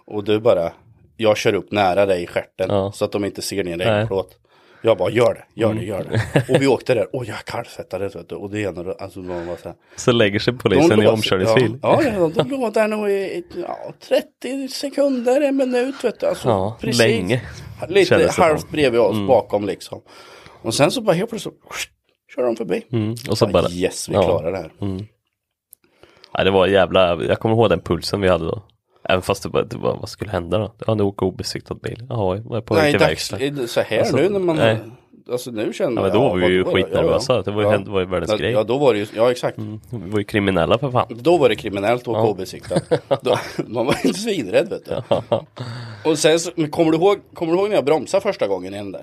Och du bara, jag kör upp nära dig i stjärten Ja. så att de inte ser ner Nej. Mm. Jag bara, gör det, gör det, gör det. Och vi åkte där, och jag kallsvettades vet du. Och det ena, alltså de var så här. Så lägger sig polisen i omkörningsfil. Ja, ja, de låg där nog i ja, 30 sekunder, en minut vet du. Alltså, Ja, precis. länge. Lite. Mm. halvt bredvid oss bakom liksom. Och sen så bara helt plötsligt så kör de förbi. Mm, och så bara, yes, vi ja. klarar det här. ja, det var jävla, jag kommer ihåg den pulsen vi hade då. Även fast det bara, det bara vad skulle hända då? Ja, nu åker obesiktad bil. Jaha, vad är på väg till verkstad. så här Alltså, nu när man nej. Alltså nu känner Ja, men då var vi ju skitnervösa. Det var ju- det var ju världens ja, grej. Ja, då var det ju, ja exakt. Vi var ju kriminella för fan. Då var det kriminellt att åka Ja. obesiktad. (laughs) Då, man var inte svinrädd vet du. Och sen så, men kommer du ihåg, kommer du ihåg när jag bromsade första gången i den där?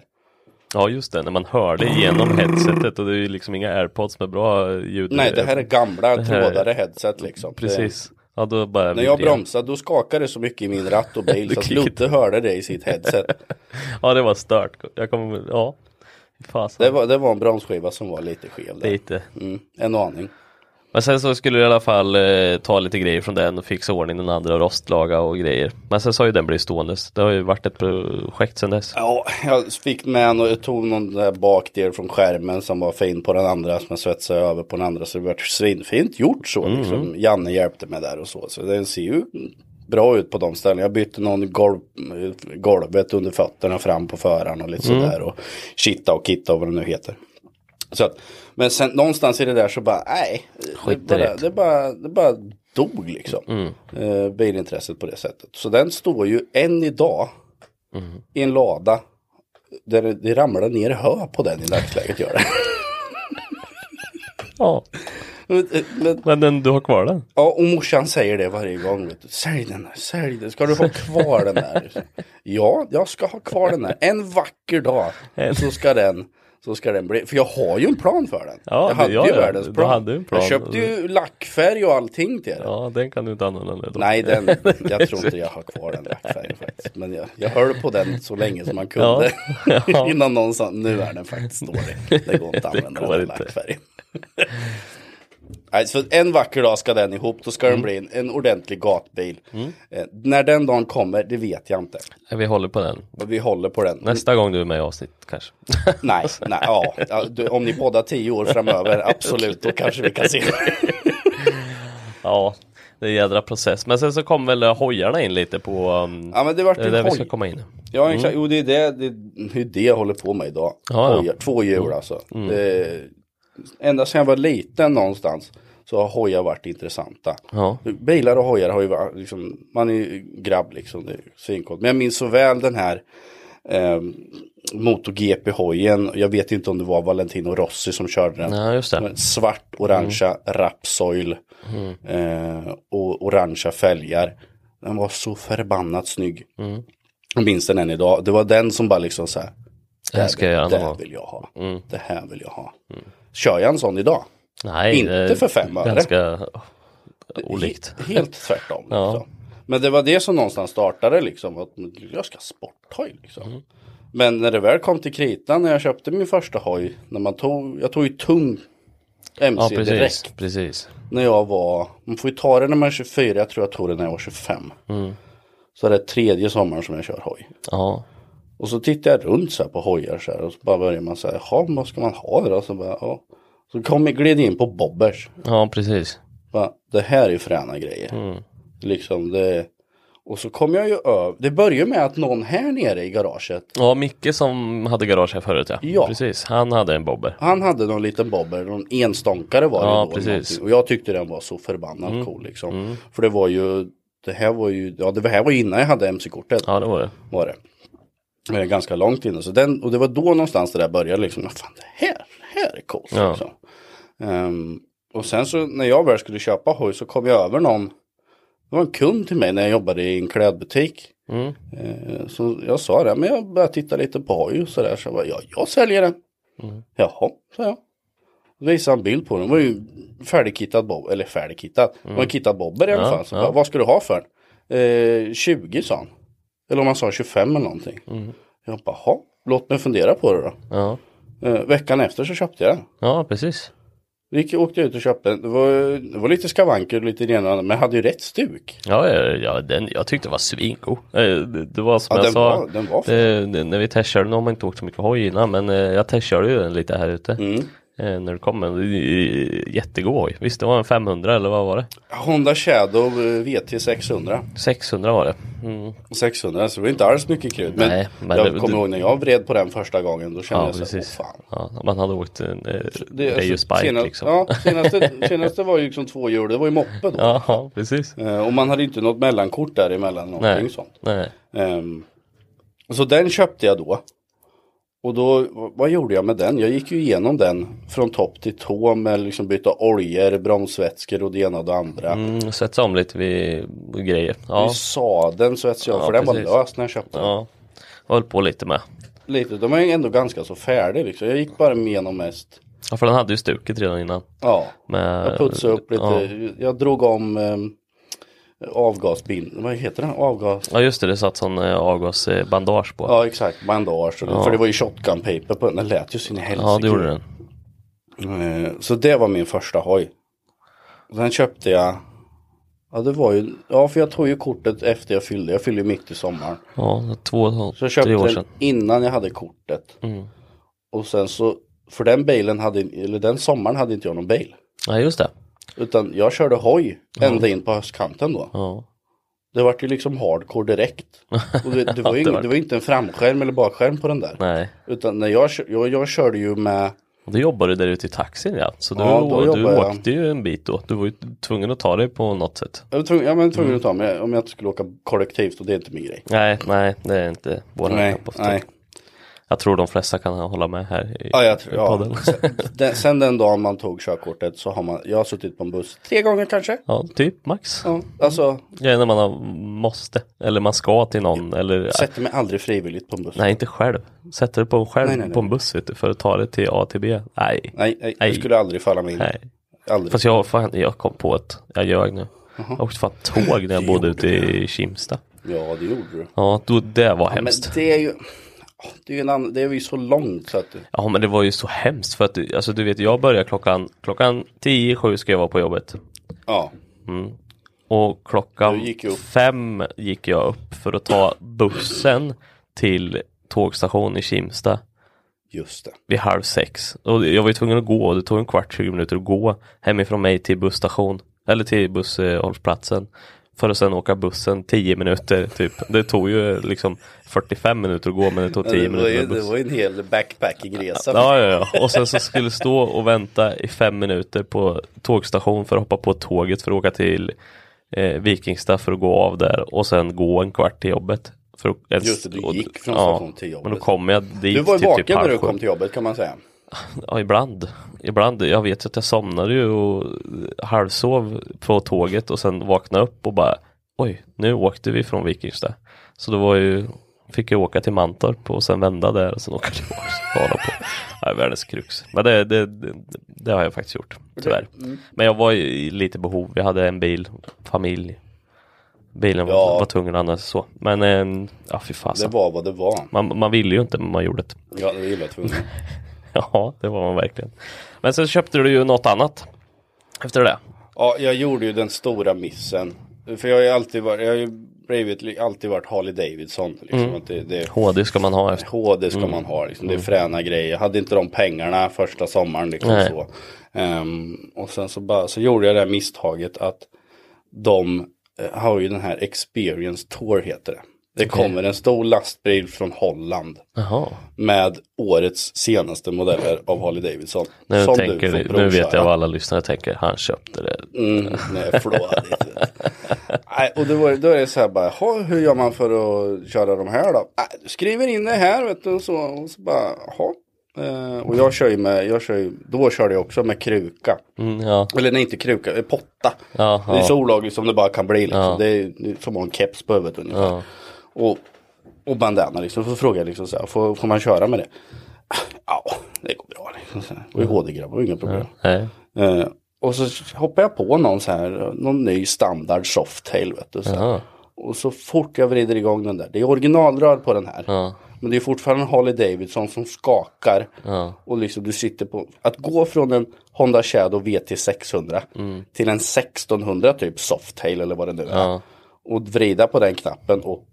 Ja just det, när man hörde igenom headsetet och det är ju liksom inga airpods med bra ljud. Nej, det här är gamla trådade headset liksom. Precis. Ja, då bara när jag bromsade då skakade det så mycket i min ratt och bil (laughs) så att. Ludde hörde det i sitt headset. (laughs) Ja, det var stört. Jag kommer, ja. Fasen. Det var, det var en bromsskiva som var lite skev där. Lite. Mm, en aning. Men sen så skulle du i alla fall eh, ta lite grejer från den och fixa ordning den andra och rostlaga och grejer. Men sen så har ju den blivit stående. Det har ju varit ett projekt sen dess. Ja, jag fick med och jag tog någon där bakdel från skärmen som var fin på den andra som jag svetsade över på den andra så det var svinfint gjort så. Mm. Liksom. Janne hjälpte mig där och så. Så den ser ju bra ut på de ställena. Jag bytte någon golv, golvet under fötterna fram på föraren och lite Mm. sådär. Och kitta och kitta och vad det nu heter. Så att, men sen någonstans i det där så bara, nej. Det bara, det bara, det bara dog liksom. Mm. Eh, bilintresset på det sättet. Så den står ju än idag Mm. i en lada. Där det, det ramlar ner hö på den i dagsläget gör det. (laughs) Ja, men, men, men den, du har kvar den? ja, och morsan säger det varje gång. Vet du. Sälj den där, sälj den. Ska du ha kvar den där? (laughs) Ja, jag ska ha kvar den där. En vacker dag så ska den så ska den bli, för jag har ju en plan för den. Ja, jag hade ja, ju ja, världens plan. hade en plan. Jag köpte ju lackfärg och allting till den. Ja, den kan du inte använda nu. Nej, den, (laughs) jag tror inte jag har kvar den lackfärgen faktiskt. Men jag, jag höll på den så länge som man kunde. Ja. (laughs) Innan någon sa, nu är den faktiskt dålig. Det går inte att (laughs) använda den inte. lackfärgen. Nej, så en vacker dag ska den ihop, då ska Mm. den bli en, en ordentlig gatbil. Eh, när den dagen kommer, det vet jag inte. Vi håller på den. Vi håller på den. Nästa gång du är med i avsnitt kanske. (laughs) Nej, nej ja, ja, du, om ni poddar tio år framöver, (laughs) absolut, då kanske vi kan se. (laughs) Ja, det är en jädra process. Men sen så kom väl hojarna in lite på... Um, Ja, men det vart det där vi hoj. ska komma in. Ja, exakt. Jo, det är det, det, det är det jag håller på med idag. Ja, ja. Hojar, två hjul alltså. Det, ända sedan jag var liten någonstans så har hojar varit intressanta. Ja. Bilar och hojar har ju varit, liksom, man är ju grabb liksom, det är svincoolt. Men jag minns så väl den här eh, MotoGP-hojen. Jag vet inte om det var Valentino Rossi som körde den. Ja, just det. Svart, orangea rapsoil eh, och orangea fälgar. Den var så förbannat snygg. Jag minns den än idag. Det var den som bara liksom så här. Det här ska jag det någon här gång." vill jag ha. Det här vill jag ha. Kör jag en sån idag? Nej, Inte för fem öre. Ganska olikt. He- helt tvärtom. Ja. liksom. Men det var det som någonstans startade liksom. Att jag ska ha sporthoj liksom. Mm. Men när det väl kom till kritan när jag köpte min första hoj. När man tog, jag tog ju tung MC Ja, precis. direkt. Precis. När jag var, man får ju ta det när man är 24, jag tror jag tog det när jag var 25. Mm. Så det är tredje sommaren som jag kör hoj. Ja. Och så tittar jag runt så här på hojar så här och så bara börjar man säga, jaha vad ska man ha då? Så, bara, ja. så kom jag gled in på Bobbers. Ja, precis. Bara, det här är ju fräna grejer. Mm. Liksom det. Och så kom jag ju över, det började med att någon här nere i garaget, Ja, Micke som hade garage här förut ja. Ja. Precis, han hade en bobber. han hade någon liten bobber, någon enstånkare var det Ja, då. precis. Och jag tyckte den var så förbannat cool liksom. För det var ju, det här var ju, ja det här var ju innan jag hade MC-kortet. Ja, det var det. var det. Ganska långt innan. Så den, och det var då någonstans det där började liksom. "Ja, Fan det här, det här är coolt. Ja. Liksom. Ehm, och sen så när jag väl skulle köpa hoj så kom jag över någon. Det var en kund till mig när jag jobbade i en klädbutik. Mm. Ehm, så jag sa det, men jag började titta lite på hoj och sådär. Så jag bara, ja, jag säljer den. Mm. Jaha, sa jag. Då visade han en bild på den. Det var ju färdigkittad bob, eller färdigkittad. Det var en kittad bobber i alla Mm. Fall. Så ja. bara, vad ska du ha för den? Eh, 20 sa han. Eller om han sa 25 eller någonting. Mm. Jag bara, "Jaha, låt mig fundera på det då. Ja. Eh, veckan efter så köpte jag den. ja, precis. Vi gick, åkte ut och köpte den. Det var, det var lite skavanker och lite det ena men jag hade ju rätt stuk. Ja, ja, ja den, jag tyckte det var svingod. Eh, Det, det var som Ja, jag den sa. var- den var det, när vi testkörde, nu har man inte åkt så mycket hoj innan, men eh, jag testkörde ju den lite här ute. Mm. Eh, när det kom. Men det är jättegod. Visst det var en 500 eller vad var det? Honda Shadow VT 600. 600 var det. Mm. 600 så det var inte alls mycket krut. Men, Nej, men jag kommer ihåg när jag vred på den första gången då kände Ja jag så här, precis. åh fan. Ja, man hade åkt en eh, Det, alltså, Spike senast, liksom. Ja, senaste, (laughs) senaste var ju liksom två hjul, det var ju moppe då. Ja, ja, precis. Eh, och man hade inte något mellankort däremellan någonting Nej. sånt. Nej. Ehm, så den köpte jag då. Och då, vad gjorde jag med den? Jag gick ju igenom den från topp till tå med liksom byta oljor, bromsvätskor och det ena och det andra. Mm, svetsa om lite vid grejer. Ja, I sadeln att jag, Ja, för den var precis. lös när jag köpte den. ja. Jag höll på lite med. Lite, de är ändå ganska så färdiga liksom. Jag gick bara igenom mest. Ja, för den hade ju stuket redan innan. Ja, Med, jag putsade upp lite. Ja. Jag drog om um, avgasbind, vad heter det? Avgas. ja, just det. Det satt sån eh, avgasbandage på. Ja exakt, bandage. Ja. För det var ju shotgun paper på den. Den lät ju sin helsike. Ja, det gjorde den. Eh, Så det var min första hoj. Sen köpte jag Ja det var ju, ja för jag tog ju kortet efter jag fyllde, jag fyllde ju mitt i sommaren. Ja, två, Så jag tre köpte år den sedan. innan jag hade kortet. Mm. Och sen så, för den bilen hade, eller den sommaren hade inte jag någon bil. Ja, just det. Utan jag körde hoj ända in på höstkanten då. Ja. Det vart ju liksom hardcore direkt. Och det, det, var, (laughs) ju ing, det var inte en framskärm eller bakskärm på den där. Nej. Utan när jag, jag, jag körde ju med Och du jobbade där ute i taxin ja. Så du, Ja, då du jag. åkte ju en bit då. Du var ju tvungen att ta dig på något sätt. Jag var tvungen, jag var tvungen Mm. att ta mig om jag inte skulle åka kollektivt och det är inte min grej. Nej, nej, det är inte våran Nej, nej. Jag tror de flesta kan hålla med här i, Ja, jag tror, i ja. podden. (laughs) Sen, sen den dagen man tog körkortet så har man, jag har suttit på en buss tre gånger kanske. Ja, typ max. Ja, alltså Ja, när man har, måste. Eller man ska till någon. Eller sätter mig aldrig frivilligt på en buss. Nej, inte själv. Sätter dig på själv Nej, nej, nej. på en buss vet du, för att ta dig till A till B. Nej. Nej, nej, Nej. det skulle aldrig falla mig in. Nej. Aldrig. Fast jag, fan, jag kom på att jag ljög nu. Jag åkte fan tåg när jag bodde ute i Kimsta. Ja, det gjorde du. Ja, då, det var Men hemskt. det är ju, det är en annan, det är ju så långt så att Ja men det var ju så hemskt för att alltså du vet jag börjar klockan klockan 10 7 ska jag vara på jobbet. ja, Och klockan gick fem gick jag upp för att ta bussen till tågstation i Kimsta just det. vid halv sex. Och jag var ju tvungen att gå, det tog en kvart, 20 minuter att gå hemifrån mig till busstation. Eller till busshållplatsen. För att sen åka bussen 10 minuter typ. Det tog ju liksom 45 minuter att gå men det tog 10 Det var, minuter ju, det var ju en hel backpacking-resa. Ja, ja, ja. Och sen så skulle stå och vänta i fem minuter på tågstation för att hoppa på tåget för att åka till eh, Vikingstad för att gå av där och sen gå en kvart till jobbet. För att Just det, du gick från station till jobbet. Men då kom jag dit Du var ju till vaken typ när du kom till jobbet kan man säga. Ja, ibland. Ibland. Jag vet ju att jag somnade ju och halvsov på tåget och sen vaknade upp och bara Oj, nu åkte vi från Vikingstad. Så då var ju Fick jag åka till Mantorp och sen vända där och sen åka tillbaka på. (laughs) Ja, världens krux. Men det, det, det, det har jag faktiskt gjort, tyvärr. Mm. Men jag var i lite behov. Vi hade en bil, familj. Bilen var, Ja. var tvungen att användas så. Men eh, ja, fy Det fasen. var vad det var. Man, man ville ju inte men man gjorde det. Ja, det var illa tvungen. (laughs) (laughs) Ja, det var man verkligen. Men sen köpte du ju något annat. Efter det. Ja, jag gjorde ju den stora missen. För jag har ju alltid varit, jag har ju blivit, alltid varit Harley Davidson. Liksom, Mm. att det, det, HD ska man ha efter. HD ska man ha, liksom. det är fräna grejer. Jag hade inte de pengarna första sommaren. Liksom, Nej. så. Ehm, och sen så, bara, så gjorde jag det här misstaget att de eh, har ju den här Experience Tour heter det. Det kommer en stor lastbil från Holland Jaha. med årets senaste modeller av Harley Davidson. Nu, tänker, vi- nu vet jag vad alla lyssnare tänker. Han köpte det. Mm, nej, flådigt. Nej, och då, då är det så här bara, "Jaha, hur gör man för att köra de här då? Nej, du skriver in det här vet du och så, och så bara, jaha. Eh, och jag kör ju med, jag kör ju, då körde jag också med kruka. Mm, ja. Eller nej, inte kruka, potta. Ja, Det är så olagligt som det bara kan bli liksom. Ja. Det, är, det är som att ha en keps på huvudet ungefär. Och, och bandana liksom. Så frågade jag liksom så här, får, får man köra med det? Ja, det går bra liksom. Så här. Och i HD-grabbar, inga problem. Nej. Eh, och så hoppar jag på någon så här, någon ny standard softail vet du. Så här. Och så fort jag vrider igång den där, det är originalrör på den här. Ja. Men det är fortfarande en Harley Davidson som skakar. Ja. Och liksom du sitter på, att gå från en Honda Shadow VT 600 till en 1600 typ softail eller vad det nu är. Mm. Ja. Och vrida på den knappen och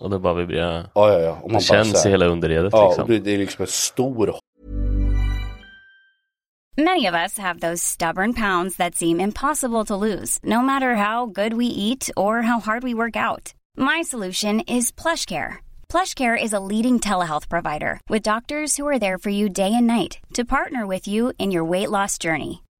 Och det bara vibrerar. ja ja ja. Och man Det känns så i här- hela underredet Ja, liksom. det det är liksom en stor Many of us have those stubborn pounds that seem impossible to lose, no matter how good we eat or how hard we work out. My solution is PlushCare. PlushCare is a leading telehealth provider with doctors who are there for you day and night to partner with you in your weight loss journey.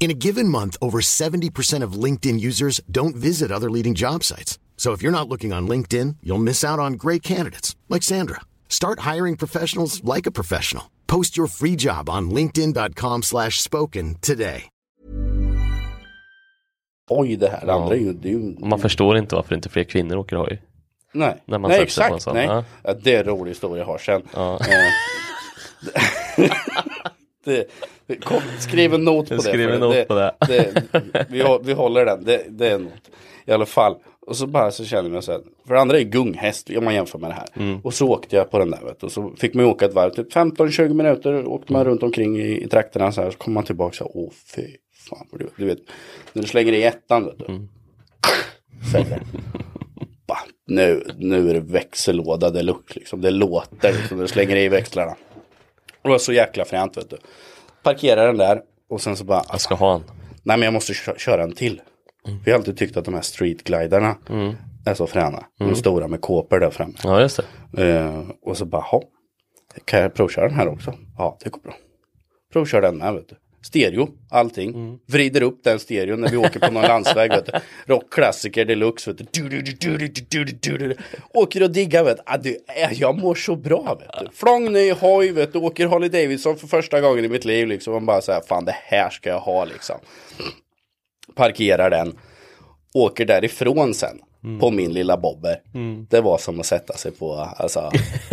In a given month, over 70% of LinkedIn users don't visit other leading job sites. So if you're not looking on LinkedIn, you'll miss out on great candidates like Sandra. Start hiring professionals like a professional. Post your free job on linkedin.com slash spoken today. Oj, det här andra ju... Det är ju Man förstår inte varför inte fler kvinnor åker hoj. nej, när man nej exakt. Nej. ja. Ja, det är en rolig historia jag har sen. Ja. (laughs) (laughs) Eh, det, det, kom, skriv en not på det. Skriv en not på det. vi, hå- vi håller den, det, det är en not. I alla fall. Och så bara så känner jag så här. För det andra är gunghäst om man jämför med det här. Mm. Och så åkte jag på den där. Vet. Och så fick man åka ett varv, typ 15-20 minuter. Åkte man runt omkring i, i trakterna så här. Så kom man tillbaka så här. Åh fy fan. Du, du vet. När du slänger i ettan. Vet du. Mm. Det. Bara, nu, nu är det växellåda deluxe liksom. Det låter liksom när du slänger i växlarna. Och det var så jäkla fränt vet du. Parkerar den där och sen så bara. Jag ska ha en. Nej men jag måste kö- köra en till. För jag har alltid tyckt att de här streetgliderna är så fräna. De stora med kåpor där framme. Ja, just det. Eh, och så bara, "Ha, kan jag provköra den här också? Ja, det går bra. Provkör den med, vet du stereo, allting. Mm. Vrider upp den stereon när vi åker på någon (laughs) landsväg. Vet du. Rockklassiker deluxe. Åker och diggar. Vet du. Ah, eh, jag mår så bra. Vet du. Flång ny hoj. Vet du. Åker Harley Davidson för första gången i mitt liv. Liksom. Man bara så fan det här ska jag ha liksom. Parkerar den. Åker därifrån sen. På min lilla bobber. Det var som att sätta sig på, alltså. (laughs)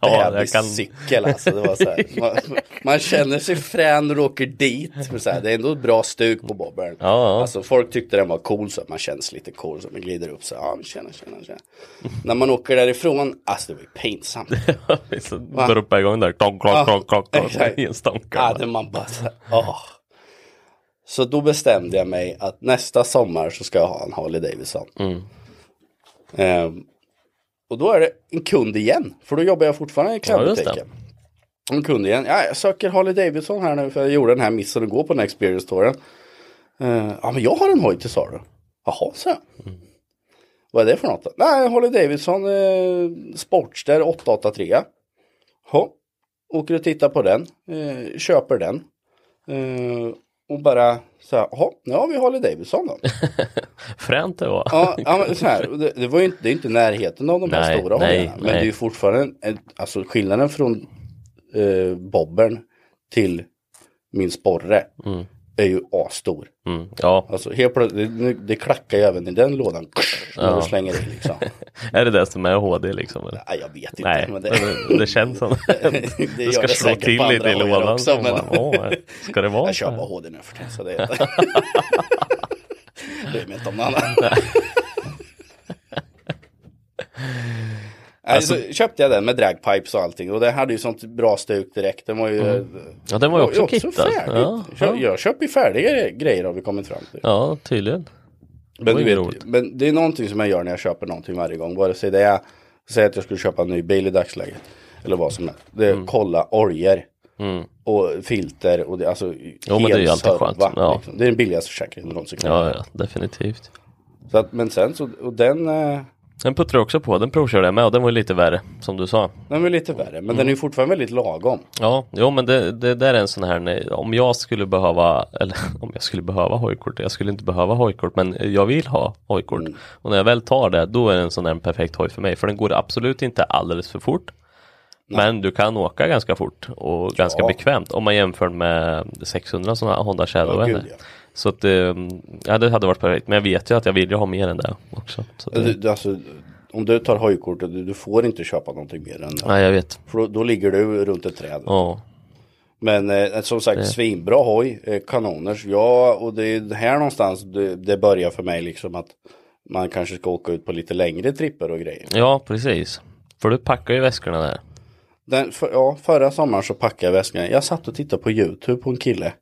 Ja, jag kan- cykel alltså. Det var så här, man, man känner sig frän du åker dit. Men så här, det är ändå ett bra stuk på bobbern. Ja, ja. Alltså folk tyckte den var cool så att man känns lite cool. Så man glider upp så ja men tjena, tjena, tjena. (laughs) när man åker därifrån, alltså det var ju pinsamt. (laughs) Droppa igång där. Klonk, klonk, klonk, klonk, klonk. Ja, det man bara så här, åh. Så då bestämde jag mig att nästa sommar så ska jag ha en Harley Davidson. Mm. Ehm, och då är det en kund igen. För då jobbar jag fortfarande i Ja, klädbutiken. en kund igen. Ja, jag söker Harley Davidson här nu för jag gjorde den här missen att gå på den här experience touren. Uh, ja, men jag har en hoj till salu. Jaha, så. Mm. Vad är det för något? då? Nej, Harley Davidson eh, Sportster 883. Ja, åker och tittar på den. Eh, köper den. Och bara så här, jaha, nu har vi Harley Davidson då. (laughs) Fränt det var. Ja, ja men så här, det, det var ju inte, det är inte närheten av de här Nej, stora nej. Men nej. det är ju fortfarande, en, alltså skillnaden från eh, bobbern till min sporre är ju asstor. Mm, ja, Alltså helt plötsligt, det, det klackar ju även i den lådan när Ja. du slänger i liksom. (laughs) är det det som är HD liksom? Eller? Nej, jag vet inte. Nej, men det, det, det känns som (laughs) det (laughs) det ska slå till lite i lådan. också, Och men- Åh, ska det vara jag kör bara HD nu för tiden. Så det är Bryr mig inte om något annat. Nej, så köpte jag den med dragpipes och allting och det hade ju sånt bra stuk direkt. Den var ju Ja, den var ju också kittad. färdigt. Ja, ja. Jag köper ju färdiga grejer har vi kommit fram till. ja, tydligen. men, du ju vet, men det är någonting som jag gör när jag köper någonting varje gång. Vare sig det är, säg att jag skulle köpa en ny bil i dagsläget. Eller vad som helst. Det är Mm. kolla oljor. Och filter och det, alltså Jo, men det är ju alltid skönt. serva, Ja. liksom. Det är den billigaste försäkringen någonsin Ja, ja, definitivt. Så att, men sen så, och den, eh, Den puttrar också på, den provkörde jag med och den var lite värre, som du sa. den var lite värre. Men Mm. den är ju fortfarande väldigt lagom. Ja, jo men det, det där är en sån här, nej, om jag skulle behöva, eller (laughs) om jag skulle behöva hojkort, jag skulle inte behöva hojkort, men jag vill ha hojkort. Mm. Och när jag väl tar det, då är det en sån en perfekt hoj för mig, för den går absolut inte alldeles för fort. Men du kan åka ganska fort och ganska Ja. bekvämt om man jämför med 600 som har Honda Shadow. Ja, gud, ja. Så att det, ja, det hade varit perfekt. Men jag vet ju att jag vill ju ha mer än det också. Så det, Du, du, alltså, om du tar hojkort, du, du får inte köpa någonting mer än det. nej, jag vet. För då, då ligger du runt ett träd. Ja, Men eh, som sagt, svinbra hoj, eh, kanoners. Ja, och det är här någonstans det, det börjar för mig liksom att man kanske ska åka ut på lite längre tripper och grejer. Ja, precis. För du packar ju väskorna där. Den, för, ja, förra sommaren så packade jag väskan. Jag satt och tittade på YouTube på en kille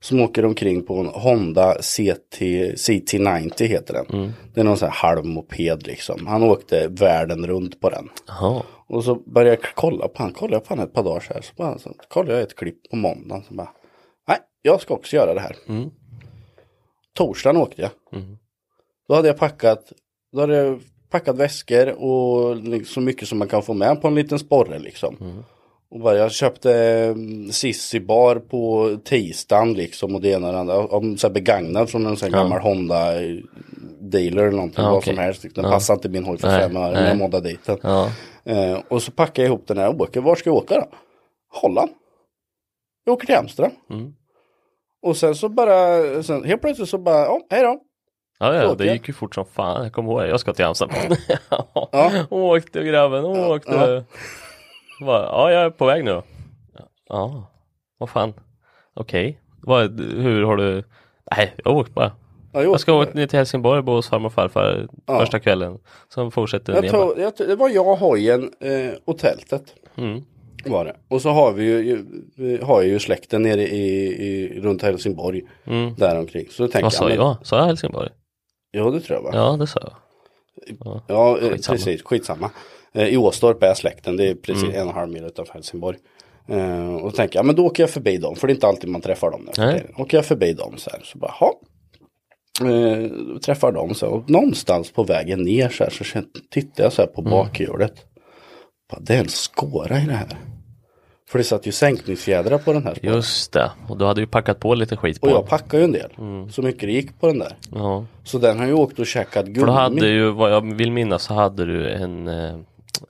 som åker omkring på en Honda CT, CT90 heter den. Det är någon sån här halvmoped liksom. Han åkte världen runt på den. Jaha. Och så började jag kolla på han, kollade på han ett par dagar så här. Så, bara, så kollade jag ett klipp på måndagen. Så bara, nej, jag ska också göra det här. Torsdagen åkte jag. Då hade jag packat, då hade jag packat väskor och liksom så mycket som man kan få med på en liten sporre liksom. Och bara, jag köpte um, Sissi bar på tisdagen liksom och det ena och det andra. Om, så här begagnad från en sån här gammal Honda eh, dealer eller någonting. Ja, vad okej. som helst. Den Ja. passar inte min hoj för fem öre. Jag moddade dit den. Ja. Eh, och så packar jag ihop den här och åker. Var ska jag åka då? Holland. Jag åker till Amsterdam. Mm. Och sen så bara, sen, helt plötsligt så bara, ja, hej då. Ja, ja, det jag. gick ju fort som fan. Jag kommer ihåg det. Jag ska till Amsterdam. (laughs) Ja. Åkte grabben, åkte. Ja. Bara, ja, jag är på väg nu då. Ja, vad fan. Okej. Vad, hur har du? Nej, jag åkte bara. Ja, Jag ska åkte. åka ner till Helsingborg och bo hos farmor och farfar Ja. första kvällen. Sen fortsätter Jag ner bara. jag det var jag, hojen eh, och tältet. Mm. Var det. Och så har vi ju, vi har ju släkten nere i, i, runt Helsingborg. Mm. Där omkring. Så tänker Vad sa jag? Sa jag Helsingborg? Ja det tror jag va? Ja, det sa jag. Ja, eh, Skitsamma. precis. Skitsamma. Eh, I Åstorp är släkten. Det är precis Mm. en och en halv mil utanför Helsingborg. Eh, och då tänker jag, men då åker jag förbi dem. För det är inte alltid man träffar dem. Nej. Åker jag förbi dem så här. Så bara, ha. Eh, träffar dem så. Och någonstans på vägen ner så här. Så tittar jag så här på Mm. bakhjulet. Bara, det är en skåra i det här. För det satt ju sänkningsfjädrar på den här. spåren. Just det. Och du hade ju packat på lite skit på Och jag packade ju en del. Mm. Så mycket det gick på den där. Ja. Så den har ju åkt och käkat gummi. För du hade ju, vad jag vill minnas, så hade du en eh,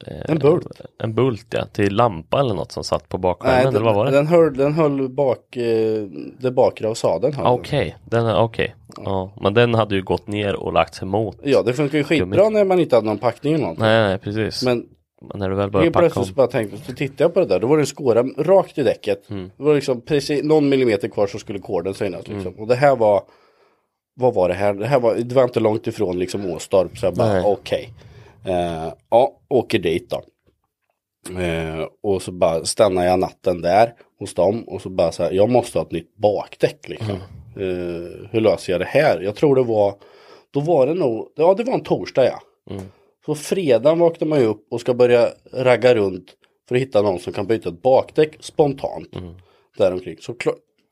eh, En bult. En bult ja, till lampa eller något som satt på Nej, bakskärmen den, eller vad var det? den höll, den höll bak, eh, det bakre av sadeln. Ah. Okej, är okej. Ja, men den hade ju gått ner och lagt sig mot. Ja, det funkar ju skitbra Gummi. när man inte hade någon packning eller någonting. Nej, nej precis. Men när du väl börjar helt packa plötsligt om. bara tänkte så tittade jag på det där. Då var det en skåra rakt i däcket. Mm. Det var liksom precis någon millimeter kvar så skulle koden synas. Liksom. Och det här var, vad var det här? Det här var, det var inte långt ifrån liksom Åstorp. Så jag bara okej. Eh, ja, åker dit då. Eh, och så bara stannar jag natten där hos dem. Och så bara så här, jag måste ha ett nytt bakdäck liksom. Eh, hur löser jag det här? Jag tror det var, då var det nog, ja det var en torsdag ja. Så fredagen vaknar man ju upp och ska börja ragga runt för att hitta någon som kan byta ett bakdäck spontant. Däromkring. Så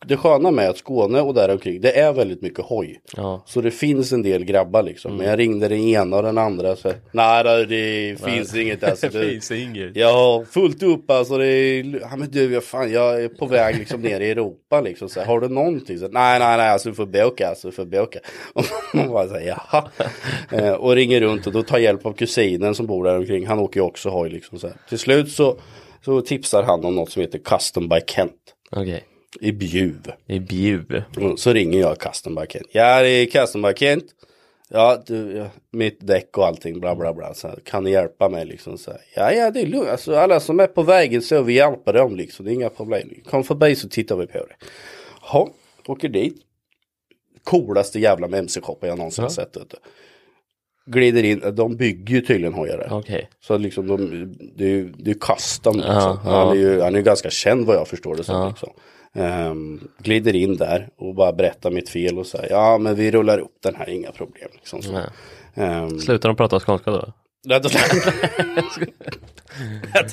det sköna med att Skåne och däromkring det är väldigt mycket hoj. Ja. Så det finns en del grabbar liksom. Men jag ringde den ena och den andra så nej det finns inget alltså. (laughs) Det finns inget. jag har fullt upp alltså. Det är, ja, men du, jag, fan, jag är på väg liksom ner i Europa liksom. Så har du någonting? Så, nej, nej, nej, alltså du får boka, alltså du får boka. (laughs) Och man bara säger jaha. (laughs) Eh, och ringer runt och då tar hjälp av kusinen som bor där omkring. Han åker ju också hoj liksom. Så här. Till slut så, så tipsar han om något som heter Custom by Kent. Okej. I Bjuv. I Bjuv. Och Så ringer jag Custom by Kent. Ja, det är Custom by Kent. Ja, du, ja, mitt däck och allting, bla bla bla. Så här, kan ni hjälpa mig liksom? Så här, ja, ja, det är lugnt. Alltså, alla som är på vägen så vi hjälper dem liksom. Det är inga problem. Kom förbi så tittar vi på det. Ja, åker dit. Coolaste jävla mc-shoppen jag någonsin har sett. Vet. Glider in, de bygger ju tydligen hojar. Okej. Så liksom de, det är ju det är custom liksom. Ja, Han ja. är ju han är ju ganska känd vad jag förstår det som. Ja. Liksom. Ehm, glider in där och bara berättar mitt fel och säger ja men vi rullar upp den här, inga problem. Liksom, så. Ehm, Slutar de prata skånska då? Då- (laughs) jag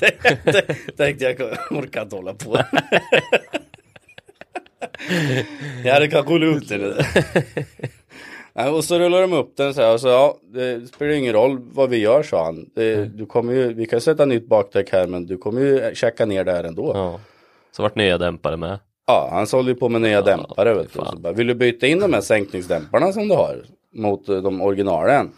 tänkte, jag orkar inte hålla på. (laughs) ja det kan rulla upp det och så rullar de upp den så här och så ja, det spelar ingen roll vad vi gör sa han. Det, du kommer ju, vi kan sätta nytt bakdäck här men du kommer ju checka ner det här ändå. Ja. Så vart nya dämpare med. Han sålde ju på med nya dämpare. Vet du. bara, Vill du byta in de här sänkningsdämparna som du har mot eh, de originalen?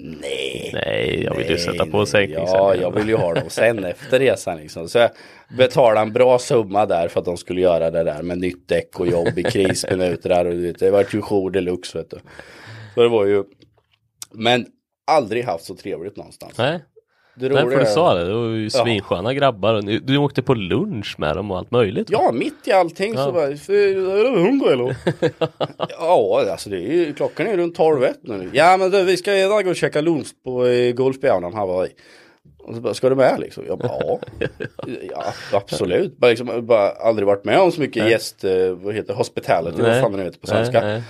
Nej. Nej, jag vill ju Nej, sätta på sänkning Ja, jag vill ju ha dem sen (laughs) efter resan liksom. Så jag betalade en bra summa där för att de skulle göra det där med nytt däck och jobb i krisminuter där och det var ju jour deluxe vet du. Så det var ju, men aldrig haft så trevligt någonstans. Nej, det Nej, för roliga du sa det, det var ju svinsköna grabbar. och ni- Du åkte på lunch med dem och allt möjligt. va? Ja, mitt i allting Ja. så bara, är du hungrig eller? (laughs) ja, alltså det är ju, klockan är runt 12 ett nu. Ja, men du, vi ska idag gå och käka lunch på eh, Golfbjörnen här var vi. Och så bara, ska du med liksom? Jag bara, ja. (laughs) ja, absolut. Bara, liksom, bara aldrig varit med om så mycket Nej. gäst, eh, vad heter hospitality, vad Nej. fan det nu heter på Nej, svenska. nej. Eh,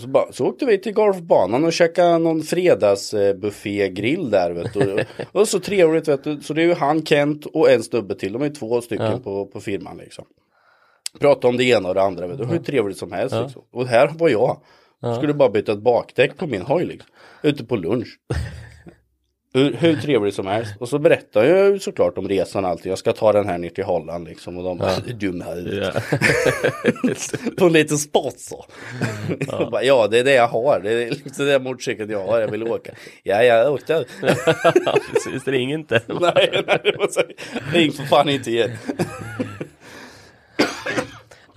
så, bara, så åkte vi till golfbanan och käkade någon fredagsbuffégrill där vet du. (laughs) och så trevligt vet du. Så det är ju han, Kent och en snubbe till. De är två stycken Ja. på, på firman liksom. Prata om det ena och det andra vet du. Hur trevligt som helst Ja. liksom. Och här var jag. Ja. Skulle bara byta ett bakdäck på min hoj liksom. Ute på lunch. (laughs) Hur, hur trevligt som helst. Och så berättar jag ju såklart om resan och allting. Jag ska ta den här ner till Holland liksom. Och de bara, är dum här. Ja. (laughs) på en liten sponsor. Ja. (laughs) bara, ja, det är det jag har. Det är liksom det motorcykeln jag har. Jag vill åka. Ja, jag åkte. (laughs) Ja, Precis, ring inte. nej, nej, så- ring för fan inte igen.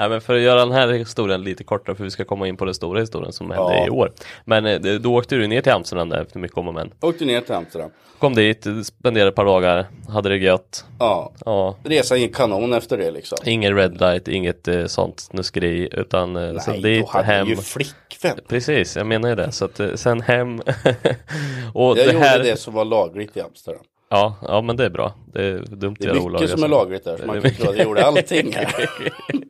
Nej men för att göra den här historien lite kortare för vi ska komma in på den stora historien som hände Ja. i år. Men eh, då åkte du ner till Amsterdam där efter mycket om och men. Åkte ner till Amsterdam. Kom dit, spenderade ett par dagar, hade det gött. Ja, Ja, resan gick kanon efter det liksom. ingen red light, inget eh, sånt snuskeri utan eh, sen Nej, dit, då hade hem. ju flickvän. Precis, jag menar ju det. Så att eh, sen hem. (laughs) och Jag det gjorde här... det som var lagligt i Amsterdam. Ja, ja men det är bra. Det är dumt Det är mycket olagliga som är saker. lagligt där. Så man kan tro att jag gjorde allting här.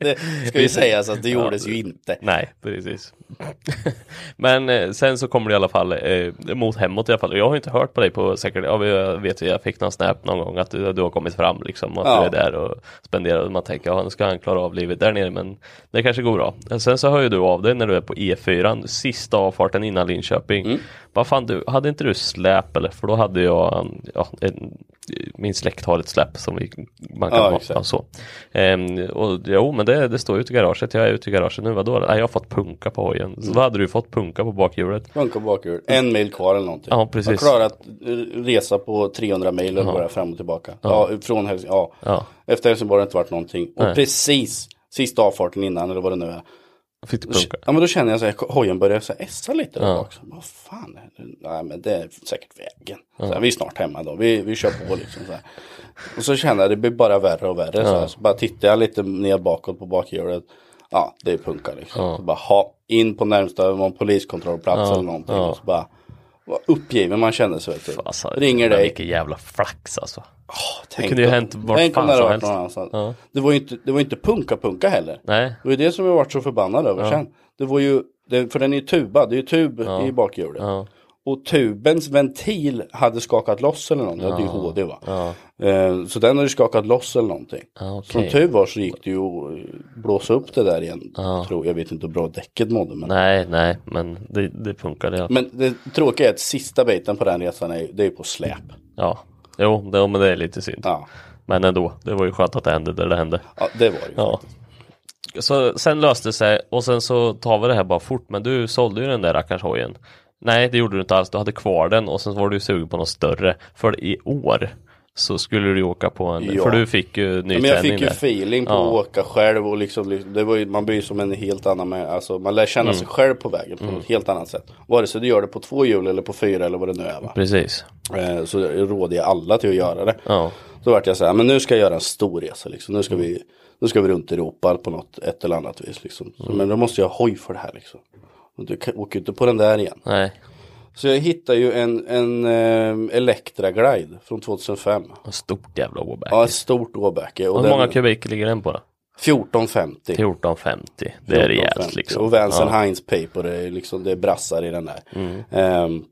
(laughs) det ska ju sägas att det gjordes ju inte. Nej, precis. (laughs) Men eh, sen så kommer det i alla fall eh, mot hemåt i alla fall. Jag har inte hört på dig på säkert, ja, jag vet jag fick någon snap någon gång att du, du har kommit fram liksom. Att Ja. du är där och spenderar. Man tänker, ja nu ska han klara av livet där nere men det kanske går bra. Sen så hör ju du av dig när du är på E4, sista avfarten innan Linköping. Mm. Vad fan du, hade inte du släp eller? För då hade jag, ja, en, min släkt har ett släp som vi, man kan Ja, ha. Ja, så. Ehm, och jo men det, det står ute i garaget, jag är ute i garaget nu, vadå? Nej jag har fått punka på hojen. Mm. Så vad hade du fått punka på bakhjulet? Funka bakhjul. En mil kvar eller någonting. Ja, precis. Jag har klarat eh, resa på 300 mil eller bara fram och tillbaka. Ja, från Helsingborg. Ja. Ja. Efter Helsingborg har det inte varit någonting. Och Nej. precis sista avfarten innan eller vad det nu är. Punka? ja men då känner jag så här, hojen börjar så här essa lite Ja. bak. Vad fan, nej men det är säkert vägen. Så här, vi är snart hemma då, vi, vi kör på liksom så här. Och så känner jag det blir bara värre och värre. Så, här. så bara tittar jag lite ner bakåt på bakhjulet. Ja, det är punka liksom. Ja. Så bara ha, in på närmsta någon poliskontrollplats Ja, eller någonting. ja. Och så bara, vad uppgiven man känner sig. Vet du. Alltså, Ringer dig. Vilken jävla flax alltså. Tänk kunde ju hänt vart tänk fan det som helst. någon. Ja. Det var ju inte, det var inte punka-punka heller. Nej. Det var ju det som jag varit så förbannad över Ja. sen. Det var ju, det, för den är ju tubad, det är ju tub Ja. i bakhjulet. Ja. Och tubens ventil hade skakat loss eller någonting, det hade ju HD va. Ja. Eh, så den hade ju loss eller någonting. Ja, Som okej. tur var så gick det ju att blåsa upp det där igen. Ja. Tror, jag vet inte hur bra däcket mådde. Men, Nej, nej, men det, det funkade. Ja. men det tråkiga är att sista biten på den resan är, det är på släp. ja. Jo, det, men det är lite synd. Ja, Men ändå, det var ju skönt att det hände där det hände. ja det var det ju. Ja. Så sen löste det sig och sen så tar vi det här bara fort. Men du sålde ju den där rackars hojen. Nej, det gjorde du inte alls. Du hade kvar den och sen var du sugen på något större. För i år så skulle du åka på en, Ja. för du fick ju ny Ja, men jag fick ju där. feeling på Ja. att åka själv och liksom, det var ju, man blir som en helt annan, alltså man lär känna Mm. sig själv på vägen på ett helt annat sätt. Vare sig du gör det på två hjul eller på fyra eller vad det nu är va. Precis. Eh, så råder jag alla till att göra det. Ja. Då vart jag så här, men nu ska jag göra en stor resa liksom. Nu ska vi, nu ska vi runt Europa på något, ett eller annat vis liksom. Så, Mm. Men då måste jag ha hoj för det här liksom. Och du åker ju inte på den där igen. Nej, Så jag hittade ju en, en eh, Electra Glide från 2005. ett stort jävla åbäke. Ja, ett stort åbäke. Och Hur den- många kubik ligger den på då? 1450. 1450. Det är rejält 1450. liksom. Och Vansen ja. Heinz Paper, det är, liksom, det är brassar i den där. Mm. Ehm,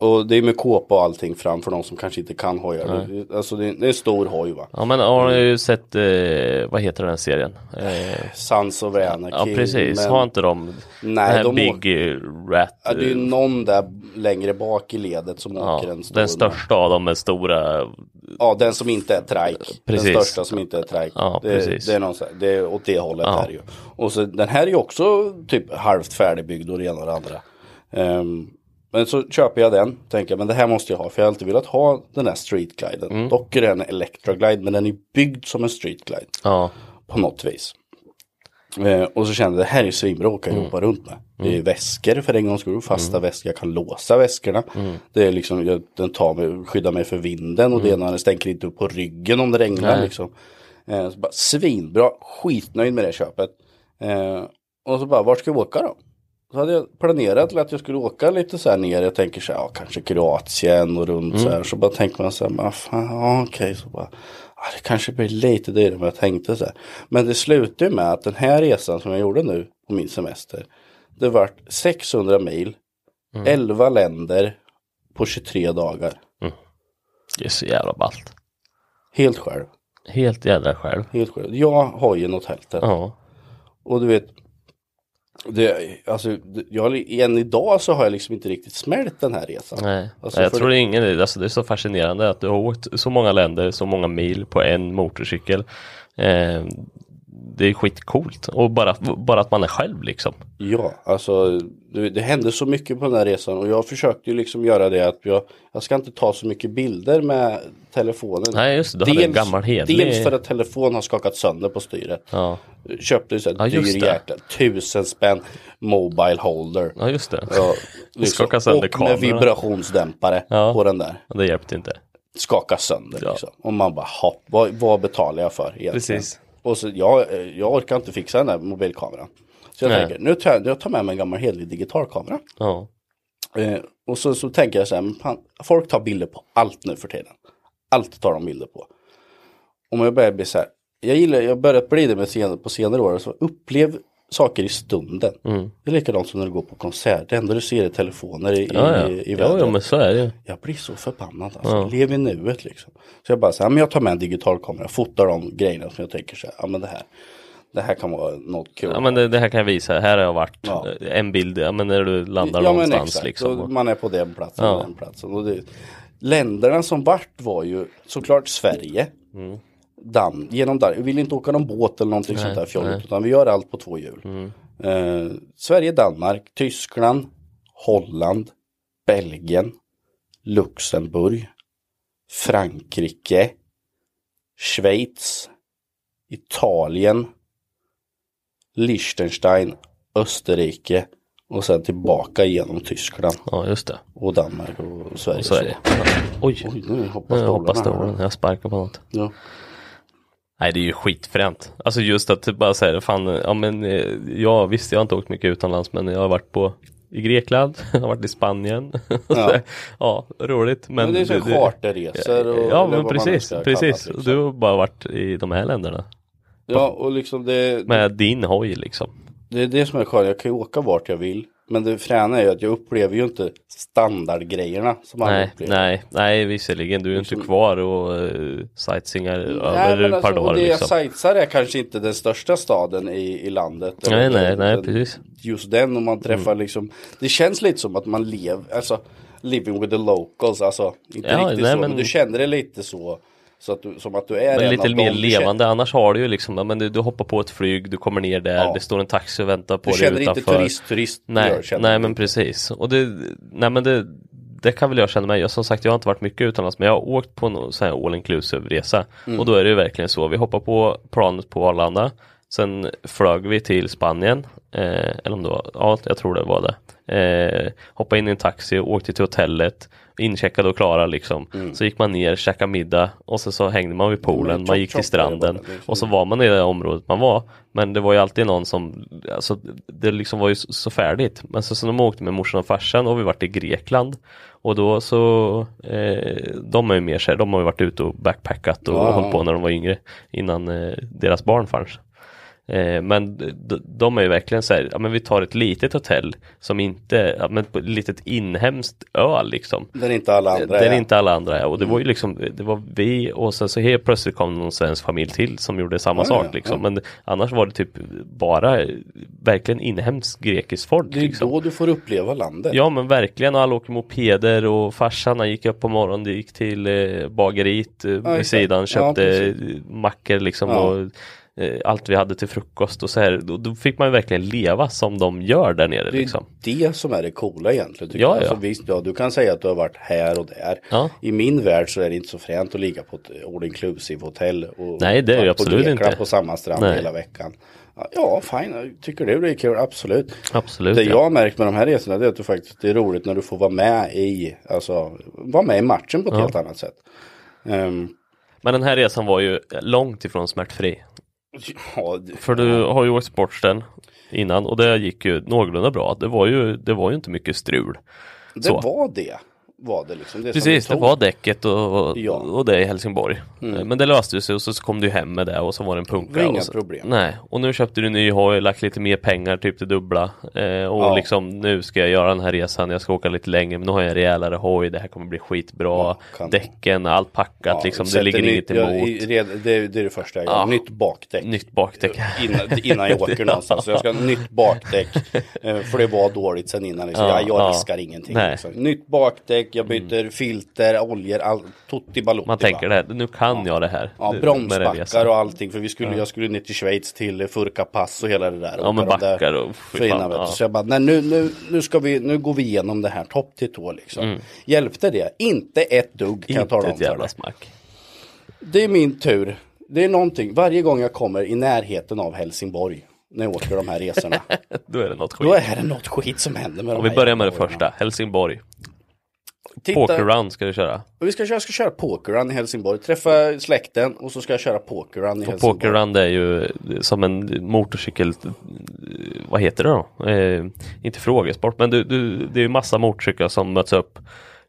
och det är med kåpa och allting fram för de som kanske inte kan hojar. Det- Alltså det är, det är en stor hoj va. ja men har ni ju sett, eh, vad heter den serien? Eh, Sans och Anarchy. ja precis, men- har inte de Nej, den här de Big eh, Rat? Ja, det är ju eh, någon där längre bak i ledet som ja, åker en stor. den största av dem med stora Ja, den som inte är trike. Precis. Den största som inte är trike. Ja, det, precis. det är någon det är åt det hållet Ja. här ju. Och så den här är ju också typ halvt färdigbyggd och det ena och det andra. Ehm, men så köper jag den, tänker jag, men det här måste jag ha för jag har alltid velat ha den här streetgliden. Mm. Dock är det en Electra glide men den är byggd som en streetglide Ja, på något vis. Eh, och så kände jag det här är svinbra att åka och jobba runt med. Det är väskor för en gångs skull, fasta väskor. Jag kan låsa väskorna. Det är liksom, jag, den tar mig, skyddar mig för vinden och det ena den stänker inte upp på ryggen om det regnar Nej. liksom. Eh, så bara, svinbra, skitnöjd med det köpet. Eh, och så bara, vart ska vi åka då? Så hade jag planerat att jag skulle åka lite så här ner. Jag tänker så här, ja, kanske Kroatien och runt så här. Så bara tänker man så här, men fan, ja, okej. Så bara, ja, det kanske blir lite dyrare än vad jag tänkte så här. Men det slutade med att den här resan som jag gjorde nu på min semester. Det vart 600 mil, 11 länder på 23 dagar. Det är så jävla ballt. Helt själv. Helt jävla själv. Helt själv. Jag har ju något tältet. Ja. Och du vet, det, alltså, jag, än idag så har jag liksom inte riktigt smält den här resan. Nej, Alltså, jag tror det är ingen, alltså det är så fascinerande att du har åkt så många länder, så många mil på en motorcykel. Eh, det är skitcoolt och bara, bara att man är själv liksom. Ja, alltså det, det hände så mycket på den här resan och jag försökte ju liksom göra det att jag, jag ska inte ta så mycket bilder med telefonen. Nej, just det, du hade en gammal hedlig- Dels för att telefonen har skakat sönder på styret. Ja, Köpte ju så här Ja, dyr jäkla tusen spänn Mobile holder. ja just det. Ja, (laughs) liksom, och med kameran. vibrationsdämpare Ja. på den där. Det hjälpte inte. skaka sönder Ja. liksom. Och man bara, hopp, vad, vad betalar jag för egentligen? Precis. Och så jag, eh, jag orkar inte fixa den där mobilkameran. Så jag Nej. tänker, nu tar jag, jag tar med mig en gammal hederlig digitalkamera. Ja, Eh, och så, så tänker jag så här, fan, folk tar bilder på allt nu för tiden. Allt tar de bilder på. Om jag börjar bli så här, jag gillar, jag börjat bli det med sen, på senare år, så upplev saker i stunden. Mm. Det är likadant som när du går på konsert, det enda du ser är telefoner i, ja, ja. i, i ja, vädret. ja men så är det. Jag blir så förbannad alltså. Lev i nuet liksom. Så jag bara så här, men jag tar med en digital kamera, fotar de grejerna som jag tänker så här, ja men det här. Det här kan vara något kul. Ja men det, det här kan jag visa, här har jag varit. Ja. En bild, ja men när du landar ja, någonstans exakt. liksom. Och man är på den platsen Ja. och den platsen. Och det, länderna som vart var ju såklart Sverige. Mm. Dan, genom Dan, vi vill inte åka någon båt eller någonting sånt där nej. Mm. fjolligt. Utan vi gör allt på två hjul. Eh, Sverige, Danmark, Tyskland, Holland, Belgien, Luxemburg, Frankrike, Schweiz, Italien, Liechtenstein, Österrike och sen tillbaka genom Tyskland Ja just det. och Danmark och Sverige. Är det. Oj, Oj, nu hoppas stolen. Jag sparkar på något. Ja. Nej det är ju skitfränt. Alltså just att typ bara säga fan, ja men eh, ja visst jag har inte åkt mycket utomlands men jag har varit på i Grekland, (laughs) jag har varit i Spanien. (laughs) Ja. ja, roligt. Men, Men det är så charterresor och- Ja men precis, precis. kalla liksom. Du har bara varit i de här länderna. ja, och liksom det, Med din hoj liksom. det är det som är skönt. Jag kan ju åka vart jag vill. Men det fräna är ju att jag upplever ju inte standardgrejerna som Nej, upplever. nej, nej visserligen. Du är inte kvar och uh, sightseeingar Nej, över ett par alltså, dagar det jag liksom. sightsar är kanske inte den största staden i, i landet. Nej, nej, nej, precis. Mm. Just den och man träffar liksom, det känns lite som att man lever, alltså living with the locals, alltså inte Ja, riktigt nej, så, men, men- du känner det lite så. Så att du, som att du är Men en lite mer du känner. levande, annars har du ju liksom, men du, du hoppar på ett flyg, du kommer ner där, Ja. det står en taxi och väntar på Du dig känner utanför. inte turist-turist. Nej, gör, känner nej du men precis. Och det, nej men det, det kan väl jag känna mig. Jag, som sagt, jag har inte varit mycket utomlands, men jag har åkt på en sån här all inclusive resa. Mm. Och då är det ju verkligen så. Vi hoppar på planet på Arlanda. Sen flög vi till Spanien. Eh, eller om det var, ja jag tror det var det. Eh, hoppade in i en taxi, åkte till hotellet. Incheckade och klara liksom. Så gick man ner, käkade middag och så, så hängde man vid poolen, Mm. man gick till stranden och så var man i det området man var. Men det var ju alltid någon som, alltså det liksom var ju så, så färdigt. Men så, så de åkte med morsan och farsan och vi varit i Grekland. Och då så, eh, de är ju mer så här, de har ju varit ute och backpackat och Ja. hållit på när de var yngre. Innan eh, deras barn fanns. Eh, men de, de är ju verkligen så här, ja men vi tar ett litet hotell som inte, ja men ett litet inhemskt ö liksom. Där inte alla andra Där är. Mm. inte alla andra är och det var ju liksom Det var vi och sen så helt plötsligt kom någon svensk familj till som gjorde samma Ja, sak ja, liksom. ja. Men annars var det typ bara verkligen inhemskt grekiskt folk Det är liksom. då du får uppleva landet. Ja men verkligen och alla åker mopeder och farsan han gick upp på morgonen, gick till eh, bageriet eh, vid sidan, köpte mackor liksom och allt vi hade till frukost och så här. Då, då fick man ju verkligen leva som de gör där nere Det är liksom. det som är det coola egentligen. Ja, jag. Alltså, ja. visst, ja, du kan säga att du har varit här och där. Ja. I min värld så är det inte så fränt att ligga på ett all inclusive hotell. Och Nej, det är det absolut inte. på samma strand Nej. hela veckan. Ja, fine. Tycker du det är kul? Absolut. Absolut. Det ja. jag har märkt med de här resorna det är att det faktiskt är roligt när du får vara med i, alltså, vara med i matchen på ett Ja. helt annat sätt. Ehm, Men den här resan var ju långt ifrån smärtfri. Ja, det- För du har ju åkt sportsten innan och det gick ju någorlunda bra. Det var ju, det var ju inte mycket strul. det så. var det. Var det liksom. Det Precis, det var däcket och, och, Ja. och det i Helsingborg. Eh, Men det löste sig och så kom du hem med det och så var det en punka. Det inga så, problem. Nej, och nu köpte du ny hoj, lagt lite mer pengar, typ det dubbla. Eh, och Ja. liksom nu ska jag göra den här resan, jag ska åka lite längre, men nu har jag en rejälare hoj, det här kommer bli skitbra. Ja. Däcken, allt packat liksom, det ligger nytt- inget emot. i- red- det, det är det första jag gör. Nytt bakdäck. Nytt bakdäck. Innan, innan jag åker någonstans. Så jag ska ha nytt bakdäck. eh, För det var dåligt sen innan. Liksom. Ja, jag jag ja. riskar ingenting. Mm. Liksom. Nytt bakdäck, jag byter filter, oljor, all, tutti balutti. Man tänker va? det här, nu kan jag det här. Ja, bromsbackar och allting. För vi skulle, jag skulle ner till Schweiz till Furka-pass och hela det där. Ja, men de backar och fina, fan, ja. Så jag bara, nej, nu, nu, nu, ska vi, nu går vi igenom det här topp till tå liksom. Hjälpte det? Inte ett dugg kan jag Mm. Inte tala om ett jävla smack. Det är min tur. Det är någonting, varje gång jag kommer i närheten av Helsingborg när jag åker de här resorna. (laughs) Då är det något skit. då är det något skit som händer med de Om vi här börjar med det första, Helsingborg. Titta, Pokerrun ska du köra. Vi ska, jag ska köra pokerrun i Helsingborg. Träffa släkten och så ska jag köra pokerrun i Och Helsingborg. pokerrun det är ju som en motorcykel, vad heter det då? Eh, inte frågesport, men du, du, det är ju massa motorcyklar som möts upp.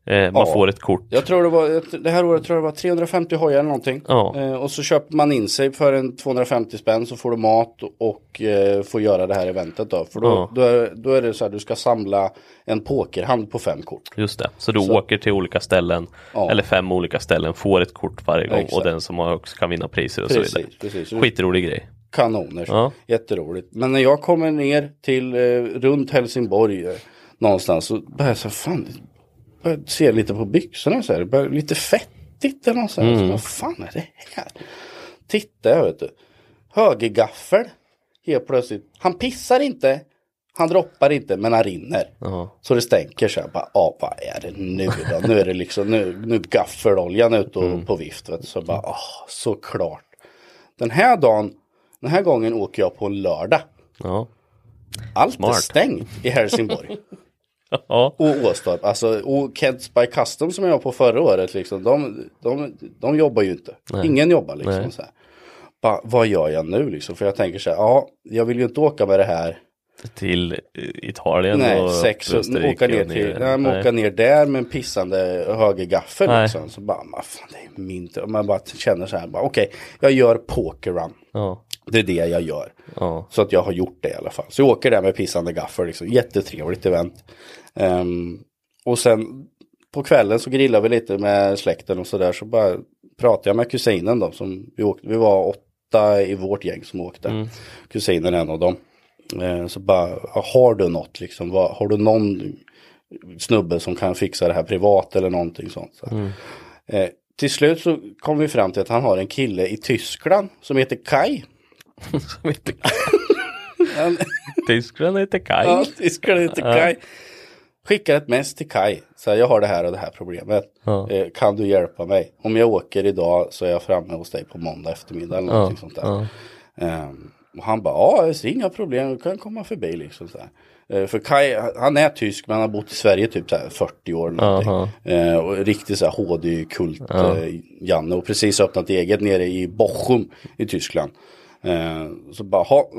Eh, man Ja. får ett kort. Jag tror det var, det här året tror jag det var 350 hojar eller någonting. Ja. Eh, och så köper man in sig för en 250 spänn så får du mat och eh, får göra det här eventet då. För då, Ja. då, är, då är det så här, du ska samla en pokerhand på fem kort. Just det, så du Så- åker till olika ställen, eller fem olika ställen, får ett kort varje gång och den som har också kan vinna priser och så Precis, vidare. precis. Skitrolig grej. Kanoner. Ja. Jätteroligt. Men när jag kommer ner till eh, runt Helsingborg eh, någonstans så börjar jag så fan, börjar se lite på byxorna så här, det börjar lite fettigt eller något sånt. Mm. Så, vad fan är det här? Titta jag vet du. Högergaffel. Helt plötsligt. Han pissar inte. Han droppar inte men han rinner. Ja. Så det stänker så här. Bara, ah, vad är det nu då? Nu är det liksom, nu, nu är gaffeloljan ute och Mm. på vift. Vet du. Så bara, ah, såklart. Den här dagen, den här gången åker jag på en lördag. Ja. Allt är Smart. stängt i Helsingborg. Ja. och Åstorp. Alltså, och Kents by Custom som jag var på förra året. Liksom, de, de, de jobbar ju inte. Nej. Ingen jobbar liksom. Nej. Så här. Bara, vad gör jag nu liksom? För jag tänker så här, ja, jag vill ju inte åka med det här. Till Italien Nej, och sex Österrike åka ner till, ner. nej, men åka ner där med en pissande högergaffel Nej. liksom. Så bara, vad fan, det är min tur. Man bara känner så här, okej, jag gör pokerrun. Ja. Det är det jag gör. Ja. Så att jag har gjort det i alla fall. Så jag åker där med pissande gaffel. Liksom. Jättetrevligt event. Ehm, och sen på kvällen så grillar vi lite med släkten och sådär. Så bara pratade jag med kusinen då. Som vi, åkte, vi var åtta i vårt gäng som åkte. Kusinen är en av dem. Ehm, så bara, har du något liksom? Vad, har du någon snubbe som kan fixa det här privat eller någonting sånt? Så. Eh, till slut så kom vi fram till att han har en kille i Tyskland som heter Kai. Som heter Han- Tyskland heter Kaj. Ja, Tyskland heter Kai. Skickar ett mess till Kai. Så här, jag har det här och det här problemet. Ja. Eh, kan du hjälpa mig? Om jag åker idag så är jag framme hos dig på måndag eftermiddag eller någonting sånt där. Ehm, och han bara, ja, det är inga problem, du kan komma förbi liksom så. Eh, för Kai, han är tysk men han har bott i Sverige typ så här 40 år eller någonting. Aha. Eh, och riktigt så här HD-kult eh, Janne och precis öppnat eget nere i Bochum i Tyskland. Eh, så bara, ha,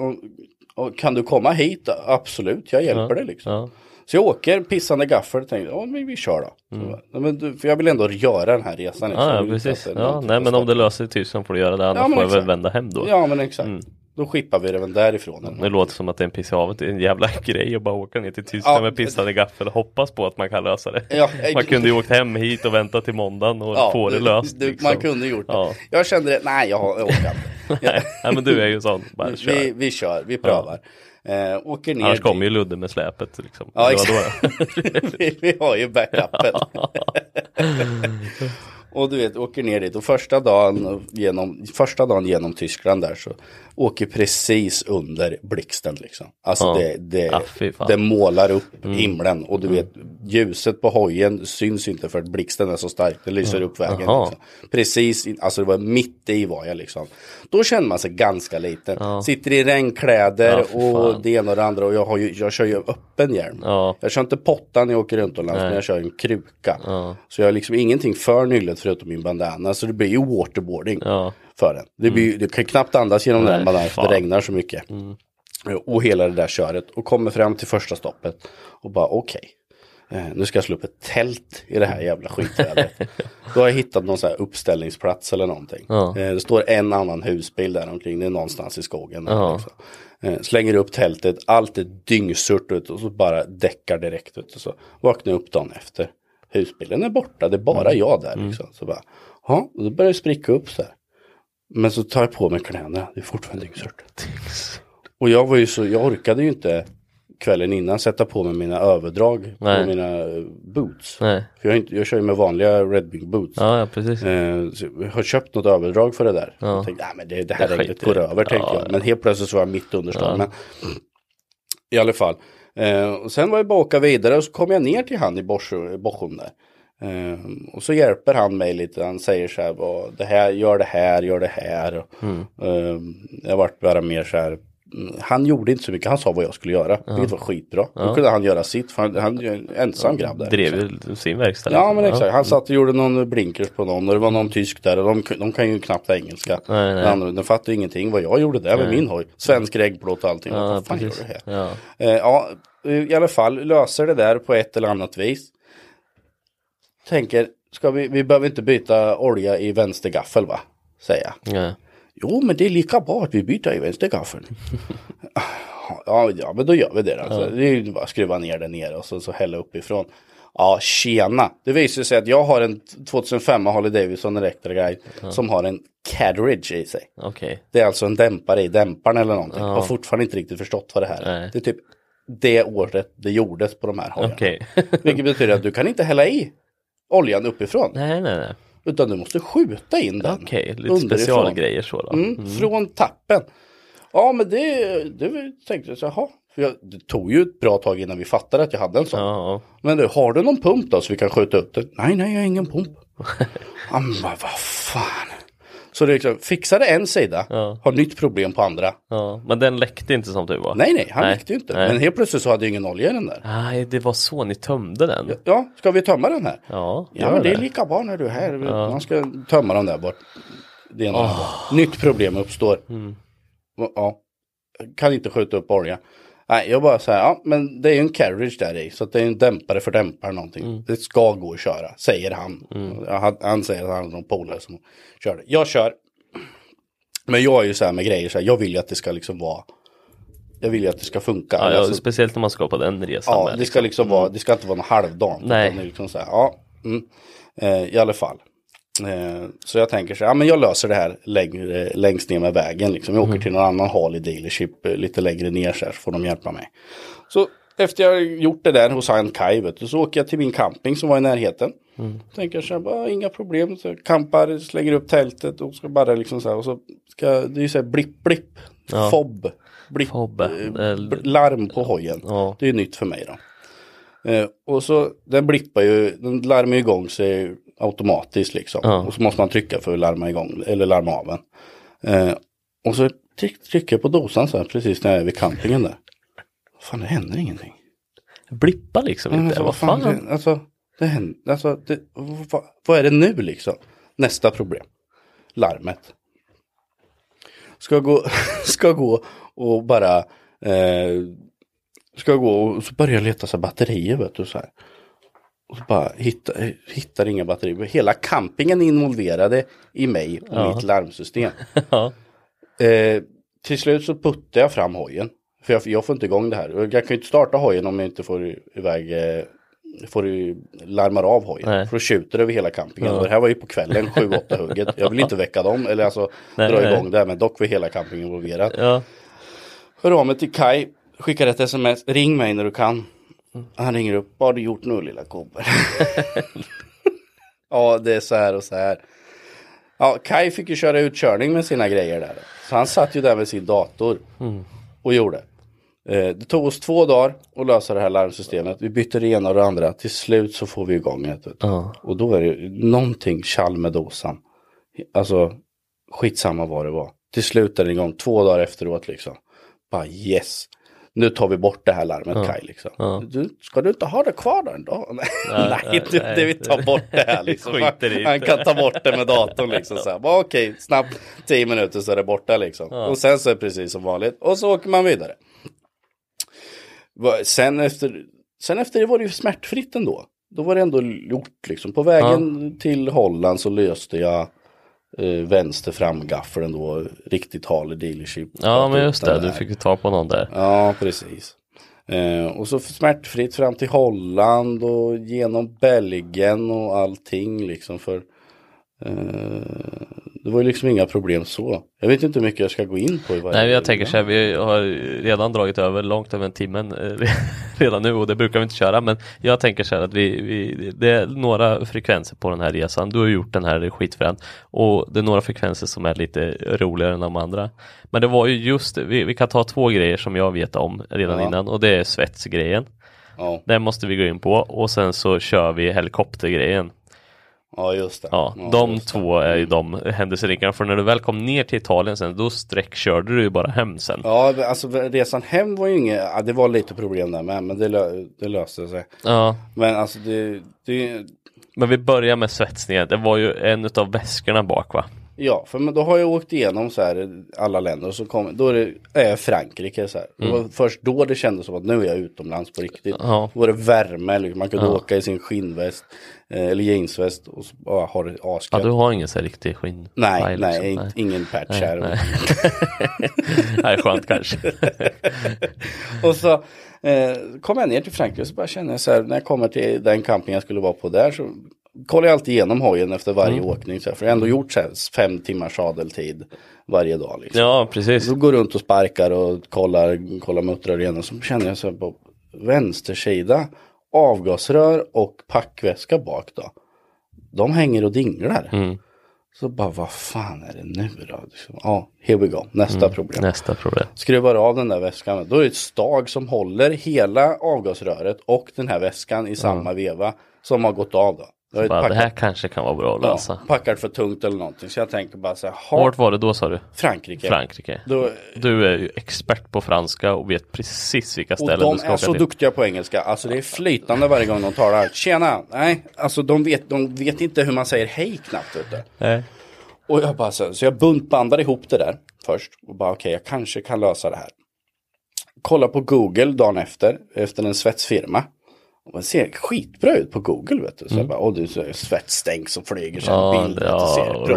kan du komma hit? Absolut, jag hjälper dig liksom. Ja. Så jag åker pissande gaffel och tänkte, ja men vi kör då. Så, bara, "Ja, men du, för jag vill ändå göra den här resan. liksom. Mm. Ja, ja precis. Ja, nej, men om det löser sig i Tyskland får du göra det, annars Ja, får jag väl vända hem då. Ja men exakt. Mm. Då skippar vi det väl därifrån. eller Det låter som att det är en piss i havet, det är en jävla (laughs) grej att bara åka ner till Tyskland Ja. med pissande gaffel och hoppas på att man kan lösa det. Ja, man kunde ju åkt hem hit och väntat till måndagen och Ja, få det löst. du- liksom. Man kunde gjort det. Ja. Jag kände det, nej jag, orkar inte. (laughs) Nej, men du är ju sån, bara kör. vi, vi kör, vi prövar. Eh, åker ner Annars kommer ju Ludde med släpet. Liksom. Ja exakt. (laughs) vi, vi har ju backupen. Och du vet, åker ner dit och första dagen genom, första dagen genom Tyskland där så åker precis under blixten liksom. Alltså Ja. det, det, Ja, det målar upp himlen och du vet ljuset på hojen syns inte för att blixten är så stark. Det lyser upp vägen. Liksom. Precis, alltså det var mitt i var jag liksom. Då känner man sig ganska liten. Sitter i regnkläder Ja, och det ena och det andra och jag, har ju, jag kör ju öppen hjälm. Ja. Jag kör inte pottan när jag åker runt och lands, men jag kör en kruka. Så jag har liksom ingenting för nyllet förutom min bandana. Så det blir ju waterboarding Ja. för den. Det blir, Du kan knappt andas genom den Nej, bandanan för det regnar så mycket. Och hela det där köret. Och kommer fram till första stoppet. Och bara okej. eh, Nu ska jag slå upp ett tält i det här jävla skitvädret. (laughs) Då har jag hittat någon här uppställningsplats eller någonting. Ja. Eh, Det står en annan husbil där omkring. Det är någonstans i skogen. Ja. liksom. Eh, Slänger upp tältet, allt är dyngsurt ut och så bara däckar direkt ut. Och så vaknar jag upp dagen efter. Husbilen är borta, det är bara Mm. jag där liksom. Så bara, ja, då börjar det spricka upp så här. Men så tar jag på mig kläderna, det är fortfarande dyngsurt. Och jag var ju så, jag orkade ju inte kvällen innan sätta på mig mina överdrag Nej. på mina eh, boots. Nej. För jag, inte, jag kör ju med vanliga Red Wing boots. Ja, ja precis. Eh, så jag har köpt något överdrag för det där. Ja. Jag tänkte, nej men det, det här Det regnet går över tänkte Ja, jag. ja. Men helt plötsligt så var jag mitt under stormen. I alla fall. Eh, och sen var jag bara åka vidare och så kom jag ner till han i Borsum där. Eh, och så hjälper han mig lite. Han säger så här, det här gör det här, gör det här. Mm. eh, jag vart bara mer så här. Han gjorde inte så mycket, han sa vad jag skulle göra. Vilket var skitbra. Då kunde han göra sitt, för han, han är en ensam grabb där. Drev liksom. sin verkstad. Ja men exakt, han satt och gjorde någon blinkers på någon och det var någon tysk där och de, de kan ju knappt engelska. Nej, nej. Den fattar ju ingenting vad jag gjorde där med min hoj. Svensk reggplåt och allting. Ja, vad fan gör du här? Ja. Eh, ja, i alla fall löser det där på ett eller annat vis. Tänker, ska vi, vi behöver inte byta olja i vänster gaffel va? Säger jag. Ja. Jo men det är lika bra att vi byter i vänster gaffel. (laughs) ja, ja men då gör vi det. Alltså. Det är bara att skruva ner den ner och så, så hälla uppifrån. Ja, tjena. Det visar sig att jag har en 2005 Harley Davidson Electra Guide som har en carriage i sig. Okej. Det är alltså en dämpare i dämparen eller någonting. Jag har fortfarande inte riktigt förstått vad det här är. Nej. Det är typ det året det gjordes på de här hojarna. Okej. Vilket betyder att du kan inte hälla i oljan uppifrån. (laughs) nej, nej, nej. Utan du måste skjuta in den. Okej, lite underifrån. specialgrejer så då. Mm, Från tappen. Ja men det, det tänkte jag så jaha. För jag, det tog ju ett bra tag innan vi fattade att jag hade en sån. Ja, Men du, har du någon pump då så vi kan skjuta upp det? Nej, nej, jag har ingen pump. (laughs) men vad vad fan. Så det är liksom, fixade en sida, Ja. har nytt problem på andra. ja. Men den läckte inte som tur var. Nej, nej, han Nej, läckte ju inte. nej. Men helt plötsligt så hade jag ingen olja i den där. Nej, det var så ni tömde den. Ja, ska vi tömma den här? Ja, Ja, men det är lika bra när du är här. Man ska tömma dem där bort. Det ena det andra. Nytt problem uppstår. Ja, kan inte skjuta upp olja. Nej, jag bara säger, ja men det är ju en carriage där i. Så att det är en dämpare för dämpare någonting. Det ska gå att köra, säger han. Jag hade- Han säger att han har någon polare som kör det. Jag kör. Men jag är ju så här med grejer, så här, jag vill ju att det ska liksom vara jag vill ju att det ska funka. Ja, ja, Alltså, speciellt när man ska på den resan. Ja, det ska liksom vara, det ska inte vara någon halvdant. Nej. utan det är liksom så här, ja, mm, eh, i alla fall. Eh, så jag tänker så här, ja men jag löser det här längre, längst ner med vägen. Liksom. Jag åker till någon annan Harley dealership eh, lite längre ner så här, så får de hjälpa mig. Så efter jag gjort det där hos han vet du, så åker jag till min camping som var i närheten. Tänker så här, bara, inga problem, så jag campar, slänger upp tältet och ska bara liksom så här, och så ska, det är ju så här blipp blipp, Ja. fob, blipp, Fob, eh, eh, larm på hojen. Ja. Det är nytt för mig då. Eh, och så den blippar ju, den larmar ju igång sig automatiskt liksom. Ja. Och så måste man trycka för att larma igång, eller larma av den. Eh, och så tryck, trycker jag på dosan så här precis när jag är vid campingen där. Fan det händer ingenting. Blippa liksom inte. alltså, vad fan? Det, alltså, det händer, alltså, det, vad, vad är det nu liksom? Nästa problem. Larmet. Ska gå, (laughs) ska gå och bara eh, ska gå och så börjar jag leta så batterier vet du så här. Och så bara hitta, hittar inga batterier. Hela campingen är involverade i mig och Ja. mitt larmsystem. (laughs) Ja. Eh, till slut så puttar jag fram hojen. För jag, jag får inte igång det här. Jag kan ju inte starta hojen om jag inte får iväg eh, får ju larmar av hojen. Nej. För då tjuter över hela campingen. Ja. Det här var ju på kvällen, 7-8 (laughs) hugget. Jag vill inte väcka dem, eller alltså Nej, dra nej. igång det här. Men dock var hela campingen involverad. Ja. Hör av mig till Kai, skickar ett sms, ring mig när du kan. Han ringer upp, vad har du gjort nu lilla gubben? (laughs) Ja, det är så här och så här. Ja, Kai fick ju köra utkörning med sina grejer där. Så han satt ju där med sin dator och gjorde. Eh, det tog oss två dagar att lösa det här larmsystemet. Vi bytte det ena och det andra. Till slut så får vi igång det. Ja. Och då är det någonting tjall med dosan. Alltså skitsamma vad det var. Till slut är den igång två dagar efteråt liksom. Bara yes. Nu tar vi bort det här larmet Kaj liksom. Ja. Du, ska du inte ha det kvar då dag? (laughs) Nej, Nej, nej, du, nej. vi tar bort det här (laughs) liksom. Han, kan ta bort det med datorn liksom. Så här. Bara, Okej, snabbt tio minuter så är det borta liksom. Och sen så är det precis som vanligt. Och så åker man vidare. Sen efter, sen efter det var det ju smärtfritt ändå. Då var det ändå gjort liksom. På vägen till Holland så löste jag eh, vänster framgaffeln då. Riktigt Harley dealership. Ja men just det, du fick ju ta på någon där. Ja, precis. Eh, och så smärtfritt fram till Holland och genom Belgien och allting liksom för det var ju liksom inga problem så. Jag vet inte hur mycket jag ska gå in på i varje Nej jag tänker så här, vi har redan dragit över långt över en timme eh, (laughs) redan nu och det brukar vi inte köra men jag tänker så här att vi, vi det är några frekvenser på den här resan. Du har gjort den här skitfränt och det är några frekvenser som är lite roligare än de andra. Men det var ju just, vi, vi kan ta två grejer som jag vet om redan Ja. innan och det är svetsgrejen. Ja, Den måste vi gå in på och sen så kör vi helikoptergrejen. Ja just det. Ja, de just det. två är ju de händelserika för när du väl kom ner till Italien sen då sträckkörde du ju bara hem sen. Ja, alltså resan hem var ju inget, ja, det var lite problem där med, men det, lö, det löste sig. Ja, Men alltså det, det, men vi börjar med svetsningen. Det var ju en av väskorna bak va? Ja, för men då har jag åkt igenom så här alla länder och så kom, då är, det, är jag Frankrike så här. Det var först då det kändes som att nu är jag utomlands på riktigt. Mm. Ja. Då var det värme, liksom. man kunde åka i sin skinnväst eh, eller jeansväst och bara ha det Ja, asgött. du har ingen så här riktig skinn. Nej, nej, liksom. inte- ingen patch Nej, här. nej. (laughs) nej, skönt kanske. (laughs) och så eh, kom jag ner till Frankrike och så bara kände jag så här, när jag kommer till den camping jag skulle vara på där så kollar jag alltid igenom hojen efter varje Mm. åkning. Så här, för jag har ändå gjort så här, fem timmars sadeltid varje dag. Liksom. Ja, precis. Så går runt och sparkar och kollar, kollar muttrar igenom. Så känner jag så här på vänster sida avgasrör och packväska bak då. De hänger och dinglar. Mm. Så bara vad fan är det nu då? Liksom, Ja, here we go. Nästa problem. Nästa problem. Skruvar av den där väskan. Då är det ett stag som håller hela avgasröret och den här väskan i samma veva. Som har gått av då. Jag Bara, det här kanske kan vara bra att lösa. ja, packat för tungt eller någonting. Så jag tänker bara så här, ha, Vart var det då sa du? Frankrike. Frankrike. Då, Du är ju expert på franska och vet precis vilka Och ställen de du ska är åka så till. duktiga på engelska. Alltså det är flytande varje gång de talar. Tjena! Nej, alltså de vet, de vet inte hur man säger hej knappt. Du. Nej. Och jag bara så, så jag buntbandade ihop det där först. Och bara okej, jag kanske kan lösa det här. Kolla på Google dagen efter, efter en svetsfirma. Och man ser skitbra ut på Google vet du. Så jag bara, åh du är svetsstänk som flyger så Mm. Ja, bild. ja ser och.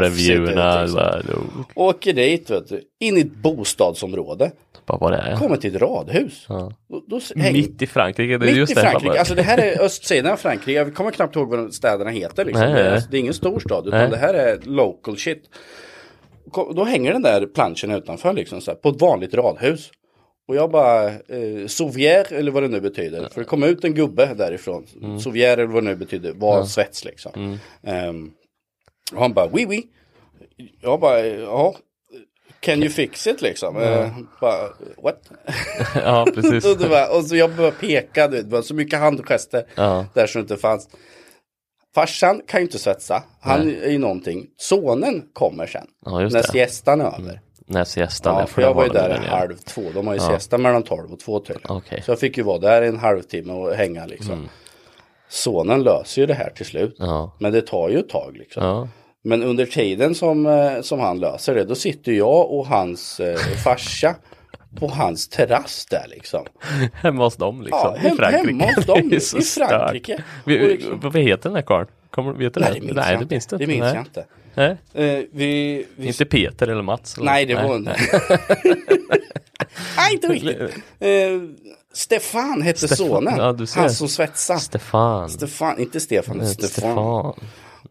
Bara, då- Åker dit vet du, in i ett bostadsområde. bara vad är. Kommer till ett radhus. Ja. Då, då häng- Mitt i Frankrike. Det är Mitt just i. Frankrike, Bara- alltså det här är östsidan av Frankrike. Jag kommer knappt ihåg vad de städerna heter. Liksom. Nej, det, är, det är ingen stor stad utan Nej. det här är local shit. Då hänger den där planschen utanför liksom, så här, på ett vanligt radhus. Och jag bara, eh, Souvier eller vad det nu betyder. För det kom ut en gubbe därifrån. Mm. Souvier eller vad det nu betyder, var svets liksom. Ehm, och han bara, oui oui. Jag bara, ja. Can you fix it liksom? Eh, bara, what? (laughs) ja, precis. (laughs) och, var, och så jag började peka, du vet, det var så mycket handgester Ja. där som inte fanns. Farsan kan ju inte svetsa, han är ju någonting. Sonen kommer sen, Ja, när. Mm. siestan är över. När siestan Ja, är, för jag var ju där ja. halv två, de har ju siesta mellan tolv och två tydligen. Okej. Så jag fick ju vara där en halvtimme och hänga liksom. Sonen löser ju det här till slut. Mm. Ja. Men det tar ju ett tag liksom. Ja. Men under tiden som, eh, som han löser det, då sitter jag och hans eh, (laughs) farsa på hans terrass där liksom. Hemma hos dem liksom. Ja, hem- I Frankrike. hemma hos dem, (laughs) i. Frankrike. Vi, liksom- Vad heter den här karln? Kommer, vet du Nej, det minns Nej, det minns Det minns jag inte. Nej. Eh, vi, vi... Inte Peter eller Mats? Eller? Nej, det var inte. Nej, inte (laughs) riktigt. Eh, Stefan hette Stefan, sonen. ja. Han som svetsade. Stefan. Stefan, inte Stefan, Eh, Stefan. Stefan.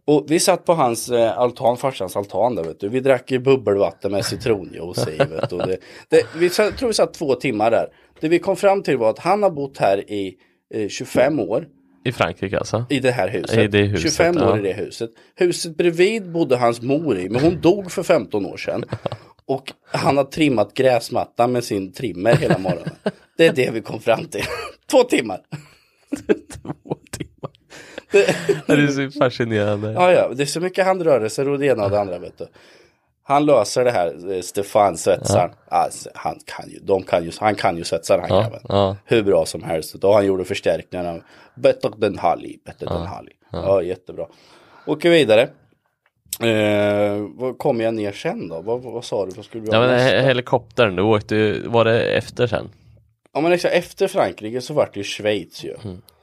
Och vi satt på hans eh, altan, farsans altan där vet du. Vi drack ju bubbelvatten med citronjuice i vet Det, det, vi satt, tror vi satt två timmar där. Det vi kom fram till var att han har bott här i eh, 25 år. I Frankrike alltså? I det här huset. I det huset, 25 år ja. i det huset. Huset bredvid bodde hans mor i, men hon dog för 15 år sedan. (laughs) Och han har trimmat gräsmattan med sin trimmer hela morgonen. Det är det vi kom fram till. (laughs) Två timmar. Två timmar. (laughs) Det är så fascinerande. Ja, ja, det är så mycket handrörelser och det ena och det andra vet du. Han löser det här, eh, Stefan svetsaren. Alltså, han kan ju, de kan ju, han kan ju svetsaren han Ja, grabben. ja. Hur bra som helst. Och han gjorde förstärkningarna. Bättre den Halli, bättre den Halli. Ja, jättebra. Åker vidare. Eh, vad kommer jag ner sen då? Vad, vad, sa du? Vad skulle du Ja men he- helikoptern, du åkte, var det efter sen? Ja men exakt, efter Frankrike så vart det ju Schweiz ju.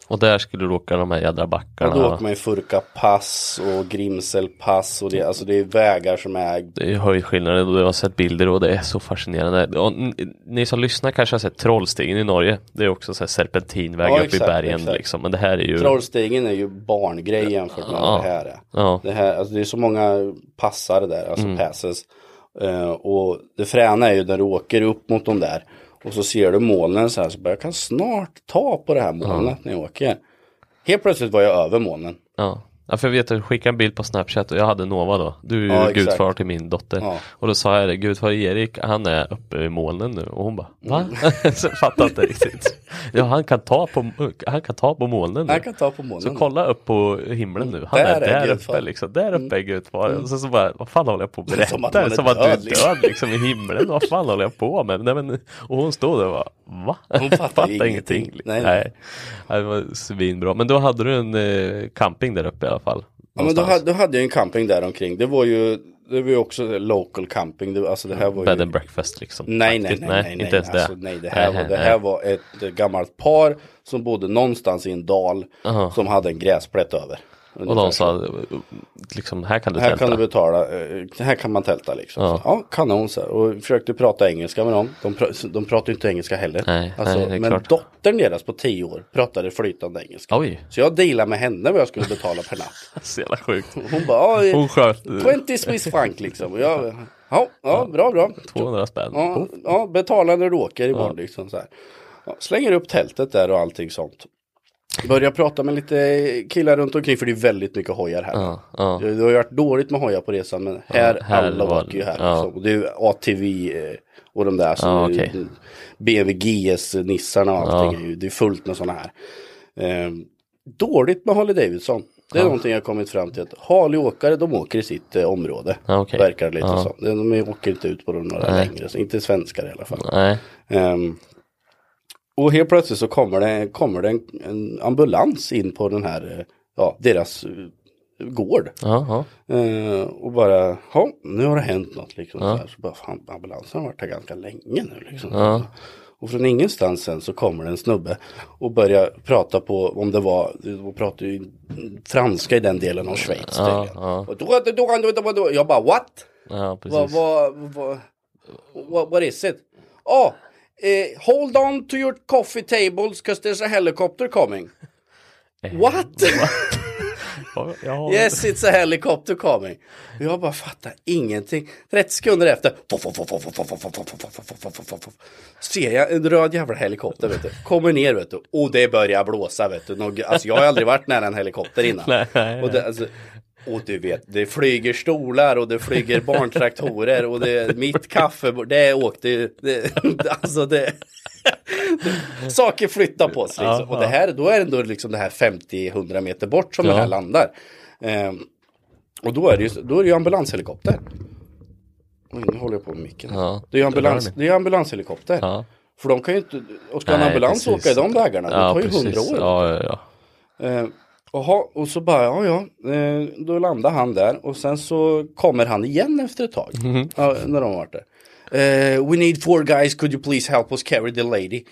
Och där skulle du åka de här jädra Och backarna. då åker man ju Furka pass och Grimsel pass och det, alltså det är vägar som är Det är höjdskillnader och du har sett bilder och det är så fascinerande. Och ni som lyssnar kanske har sett Trollstigen i Norge. Det är också så här serpentinväg Ja, upp i exakt, bergen exakt. liksom. Men det här är ju... Trollstigen är ju barngrej jämfört med Ja. vad det här är. Ja. Det, här, alltså det är så många passar där, alltså Mm. passes. Eh, och det fräna är ju när du åker upp mot de där och så ser du molnen så här så bara, jag kan snart ta på det här molnet när jag åker. Helt plötsligt var jag över molnen. Ja. Ja, för jag vet att du skickade en bild på Snapchat och jag hade Nova då. Du är ju Ja, exakt. gudfar till min dotter. Ja. Och då sa jag det, gudfar Erik, han är uppe i molnen nu. Och hon bara, va? Mm. (laughs) så fattade inte riktigt. Ja, han kan ta på, han kan ta på molnen nu. Jag kan ta på molnen. Så kolla upp på himlen nu. Han Där är är där gudfar. uppe liksom. Där uppe är gudfar. Och så, så bara, vad fan håller jag på att berätta? (laughs) Som Som att att, man är du är död, liksom. i himlen. Vad fan håller jag på med? Nej, men, och hon stod där och bara, va? Hon fattar (laughs) ingenting. ingenting. Nej, Nej, nej. Det var svinbra. Men då hade du en eh, camping där uppe alla fall. Ja, men då, hade, då hade jag en camping där omkring. Det var ju, det var ju också local camping. Det, alltså det här var ju... Bed and breakfast liksom. Nej, nej, nej, nej, nej, inte ens alltså, det. nej, det här, var, Nej, det nej. här var ett gammalt par som bodde någonstans i en dal Aha. som hade en gräsplätt över. Och Ungefär de så. sa, liksom, här kan du här tälta. kan du betala, eh, här kan man tälta liksom. Ja. Så, ja, kanon så. Och försökte prata engelska med dem. De, pra- de pratar inte engelska heller. Nej, alltså, nej, men klart. dottern deras på tio år pratade flytande engelska. Oj, Så jag dealade med henne vad jag skulle betala per natt. (laughs) så jävla sjukt. Hon bara, ja, Hon sköt 20 Swiss franc liksom. Och jag, ja, ja, bra, bra. 200 spänn. Ja, ja, betala när du åker imorgon liksom så här. Ja, slänger upp tältet där och allting sånt. Börjar prata med lite killar runt omkring för det är väldigt mycket hojar här. Ja, ja. Det det har ju varit dåligt med hojar på resan men här, Ja, här alla var- åker ju här. ja. Liksom. Och det är ATV eh, och de där som Ja, okej. BMW GS-nissarna och allting. Ja. Är ju, det är fullt med sådana här. Eh, dåligt med Harley Davidson. Det är någonting jag kommit fram till att Harley-åkare de åker i sitt eh, område. Ja, okej. Verkar lite Ja. så. De de åker inte ut på de några Nej. längre. Så inte svenskar i alla fall. Nej, Ehm, och helt plötsligt så kommer det, kommer det en, en ambulans in på den här, ja, deras eh, gård. ja, ja. Eh, och bara, ja, nu har det hänt något liksom. Så, här, så bara, fan, ambulansen har varit här ganska länge nu liksom. Ja. Och från ingenstans sen så kommer det en snubbe och börjar prata på, om det var, de pratar ju franska i den delen av Schweiz Ja, ja. Och då, då, då, då, då, då, jag bara, what? ja Vad, precis. vad, vad, what, what is it? Oh, eh, hold on to your coffee tables because there's a helicopter coming. What? Yes, it's a helicopter coming. Jag bara fattar ingenting. 30 sekunder efter. Ser jag en röd jävla helikopter vet du. Kommer ner vet du. Och det börjar blåsa vet du. Alltså jag har aldrig varit nära en helikopter innan. Och, det, alltså, och du vet, det flyger stolar och det flyger barntraktorer och det, mitt kaffebord, det åkte det, alltså det, saker flyttar på sig. Liksom. Och det här, då är det ändå liksom det här 50-100 meter bort som Ja. den här landar. Ehm, och då är det ju, då är det ju ambulanshelikopter. Oj, nu håller jag på med micken. Ja, det är ju det ambulans, det är ambulanshelikopter. Ja. För de kan ju inte, och ska en Nej, ambulans precis. åka i de vägarna, det tar ju precis. hundra år. Ja, ja, ja. Eh, Jaha, och så bara, ja ja, eh, då landar han där och sen så kommer han igen efter ett tag. Mhm. ja, när de varit där. Eh, we need four guys, could you please help us carry the lady?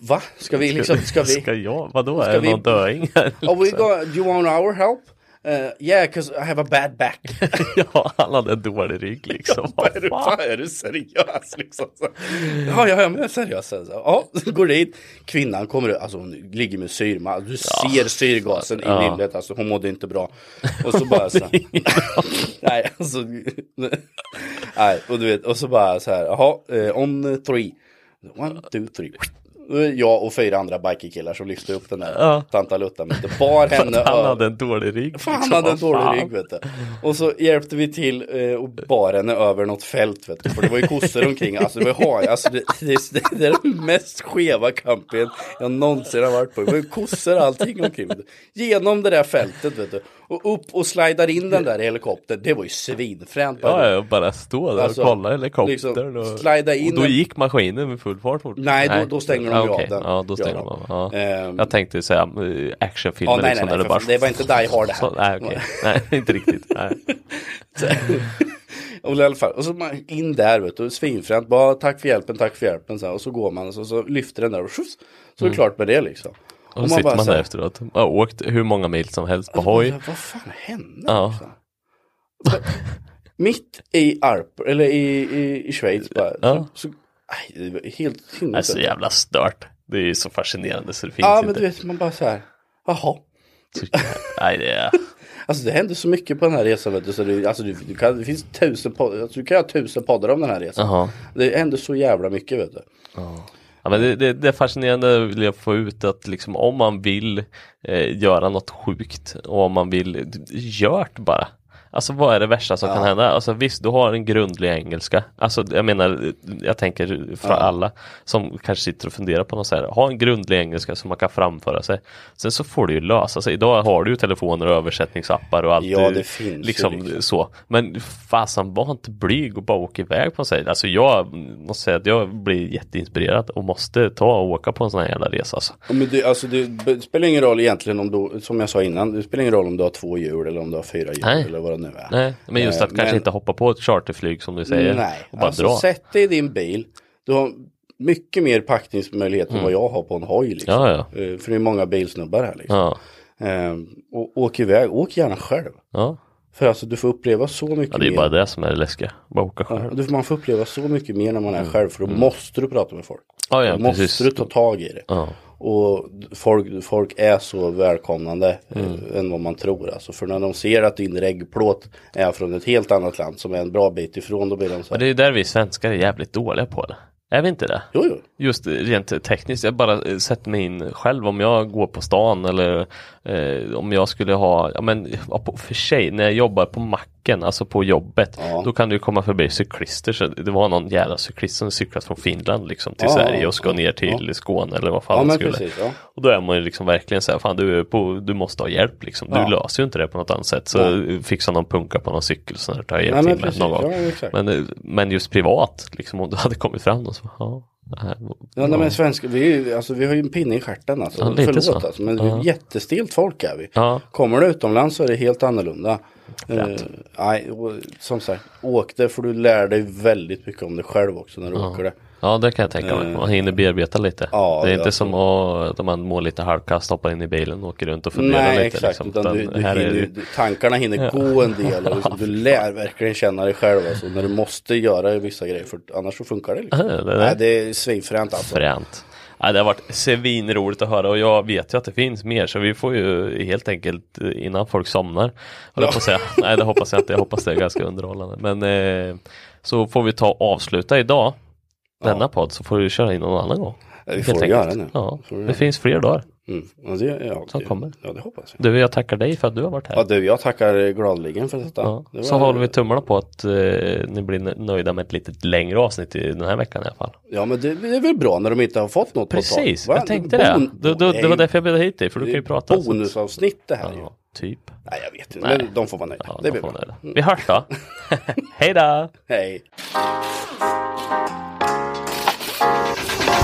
Va? Ska vi liksom, ska vi? Ska jag? Vadå? Ska är det vi- någon döing här? Oh, we go, do you want our help? Uh, yeah, because I have a bad back. (laughs) ja, han hade en dålig rygg liksom. (laughs) Vad är, du, fan? är du seriös liksom? Så, ja, ja, ja, men jag är seriös. Så, ja, så går dit. Kvinnan kommer alltså hon ligger med syrma. Du ser syrgasen Ja. i nyllet, alltså hon mådde inte bra. Och så bara så (laughs) Nej, alltså. nej, och du vet, och så bara så här, jaha, eh, on three. One, two, three. Jag och fyra andra bikerkillar som lyfte upp den där Ja. tantaluttan. Bar (laughs) henne han hade en dålig rygg. Fan, han liksom. hade en dålig fan. rygg vet du. Och så hjälpte vi till eh, och bar henne över något fält vet du. För det var ju kossor omkring. Alltså det var har, alltså det, det, det, det är den mest skeva campingen jag någonsin har varit på. Det var ju kossor och allting omkring. Genom det där fältet vet du. Och upp och slidar in den där helikoptern. Det var ju svinfränt. Ja, ja, bara stå där Alltså, och kolla helikoptern. liksom, och, slida in och då gick maskinen med full fart fort. Nej, då- då stänger de ja, ju av okej. den. Ja, då stänger de av. Ja. Ehm. Jag tänkte säga äh, actionfilmer Ja, nej, liksom, nej, nej, för fan, det var inte Die Hard det här. Så, nej, okej. nej, (laughs) inte riktigt. Nej. Och, i alla fall, och så man in där vet du, svinfränt, bara tack för hjälpen, tack för hjälpen. Så, här, och så går man och så, så lyfter den där och tjus, så är det klart med det liksom. Och så sitter man där efteråt. Jag har åkt hur många mil som helst på alltså, hoj. bara, Vad fan hände? Ja. Liksom? (laughs) Mitt i Arp, eller i, i, i Schweiz bara. Ja. Så, så, aj, det var helt Det är sinnes. så jävla stört. Det är så fascinerande så det finns Ja inte. men du vet, man bara så här, jaha. Nej, det är... (laughs) Alltså det hände så mycket på den här resan vet du, så det, alltså, du, du kan, det finns tusen poddar, alltså, du kan göra tusen poddar om den här resan. Jaha. Det hände så jävla mycket vet du. Ja, men det, det, det är fascinerande vill jag få ut att liksom om man vill eh, göra något sjukt och om man vill, gör det bara. Alltså vad är det värsta som kan hända? Alltså visst, du har en grundlig engelska. Alltså jag menar, jag tänker för alla som kanske sitter och funderar på något så här. Ha en grundlig engelska som man kan framföra sig. Sen så får det ju lösa sig. Idag har du ju telefoner och översättningsappar och allt. Ja, det finns ju liksom, liksom. så. Men fasen var inte blyg och bara åka iväg på en sån här. Alltså jag måste säga att jag blir jätteinspirerad och måste ta och åka på en sån här jävla resa. Alltså. Ja, Men det, alltså, det spelar ingen roll egentligen om du, som jag sa innan, det spelar ingen roll om du har två hjul eller om du har fyra hjul eller vad nu är. Nej, men just Eh, att kanske men- inte hoppa på ett charterflyg som du säger. Nej, och bara alltså dra. sätt dig i din bil. Du har mycket mer packningsmöjligheter än vad jag har på en hoj. Liksom. Mm. Ja, Eh, För det är många bilsnubbar här liksom. Ja, Eh, och åk iväg, åk gärna själv. ja. För alltså du får uppleva så mycket ja, det är mer. bara det som är det läskiga. Bara åka Ja, själv. du, man får uppleva så mycket mer när man är själv för då måste du prata med folk. Ja, ja, då måste precis. du ta tag i det. Och folk, folk är så välkomnande Mm. eh, än vad man tror. Alltså, för när de ser att din reggplåt är från ett helt annat land som är en bra bit ifrån då blir de så Men här. det är där vi svenskar är jävligt dåliga på det. Är vi inte det? Jo, jo. Just rent tekniskt, jag bara eh, sätter mig in själv om jag går på stan eller eh, om jag skulle ha, ja men ja, för sig när jag jobbar på macken, alltså på jobbet, Ja. då kan ju komma förbi cyklister. Så det var någon jävla cyklist som cyklat från Finland liksom till Ja, Sverige och ska ja, ner till Skåne eller vad fan Ja skulle. precis. Ja. Och då är man ju liksom verkligen så här, fan du, på, du måste ha hjälp liksom. Du Ja. löser ju inte det på något annat sätt. Så fixa någon punka på någon cykel så där tar jag hjälp till någon gång. Ja. Men, eh, men just privat, liksom om du hade kommit fram och så, ja. det här var- Ja, nej, men svenska, vi, alltså, vi har ju en pinne i stjärten alltså. Ja, Förlåt så. alltså, men Ja. jättestelt folk är vi. Ja. Kommer du utomlands så är det helt annorlunda. Fränt. nej, och, som sagt, åk det för du lär dig väldigt mycket om dig själv också när du åker det. Ja det kan jag tänka mig. Man hinner bearbeta lite. Ja, det är ja, inte som att man mår lite halvkast, hoppar in i bilen och åker runt och funderar Nej lite. exakt, liksom. utan du, du här är hinner, du, tankarna hinner gå en del. Och liksom, du (laughs) lär verkligen känna dig själv alltså, när du måste göra vissa grejer för annars så funkar det. Liksom. (laughs) Ja, det är- Nej, det är svinfränt alltså. Fränt. Ja, det har varit svinroligt att höra och jag vet ju att det finns mer så vi får ju helt enkelt eh, innan folk somnar jag på säga. Nej det hoppas jag inte, jag hoppas det är ganska underhållande. Men eh, så får vi ta och avsluta idag denna podd så får du köra in någon annan gång. Ja, vi Helt får göra enkelt. det nu. Ja, det göra. finns fler dagar. Mm. Ja, det, ja, Som det, kommer. Ja det hoppas jag. Du, jag tackar dig för att du har varit här. Ja du, jag tackar gladeligen för detta. Ja, Det Så var- håller vi tummarna på att eh, ni blir nöjda med ett lite längre avsnitt i den här veckan i alla fall. Ja men det, det är väl bra när de inte har fått något Precis, på jag tänkte det. Bon- det är det var därför jag bjöd hit dig, för du kan ju prata. så Bonusavsnitt det här ju. Ja, typ. Nej jag vet inte, Nej. men de får vara nöjda. Ja, det de blir får bra. nöjda. Vi hörs då. (laughs) (laughs) Hej då! Hej.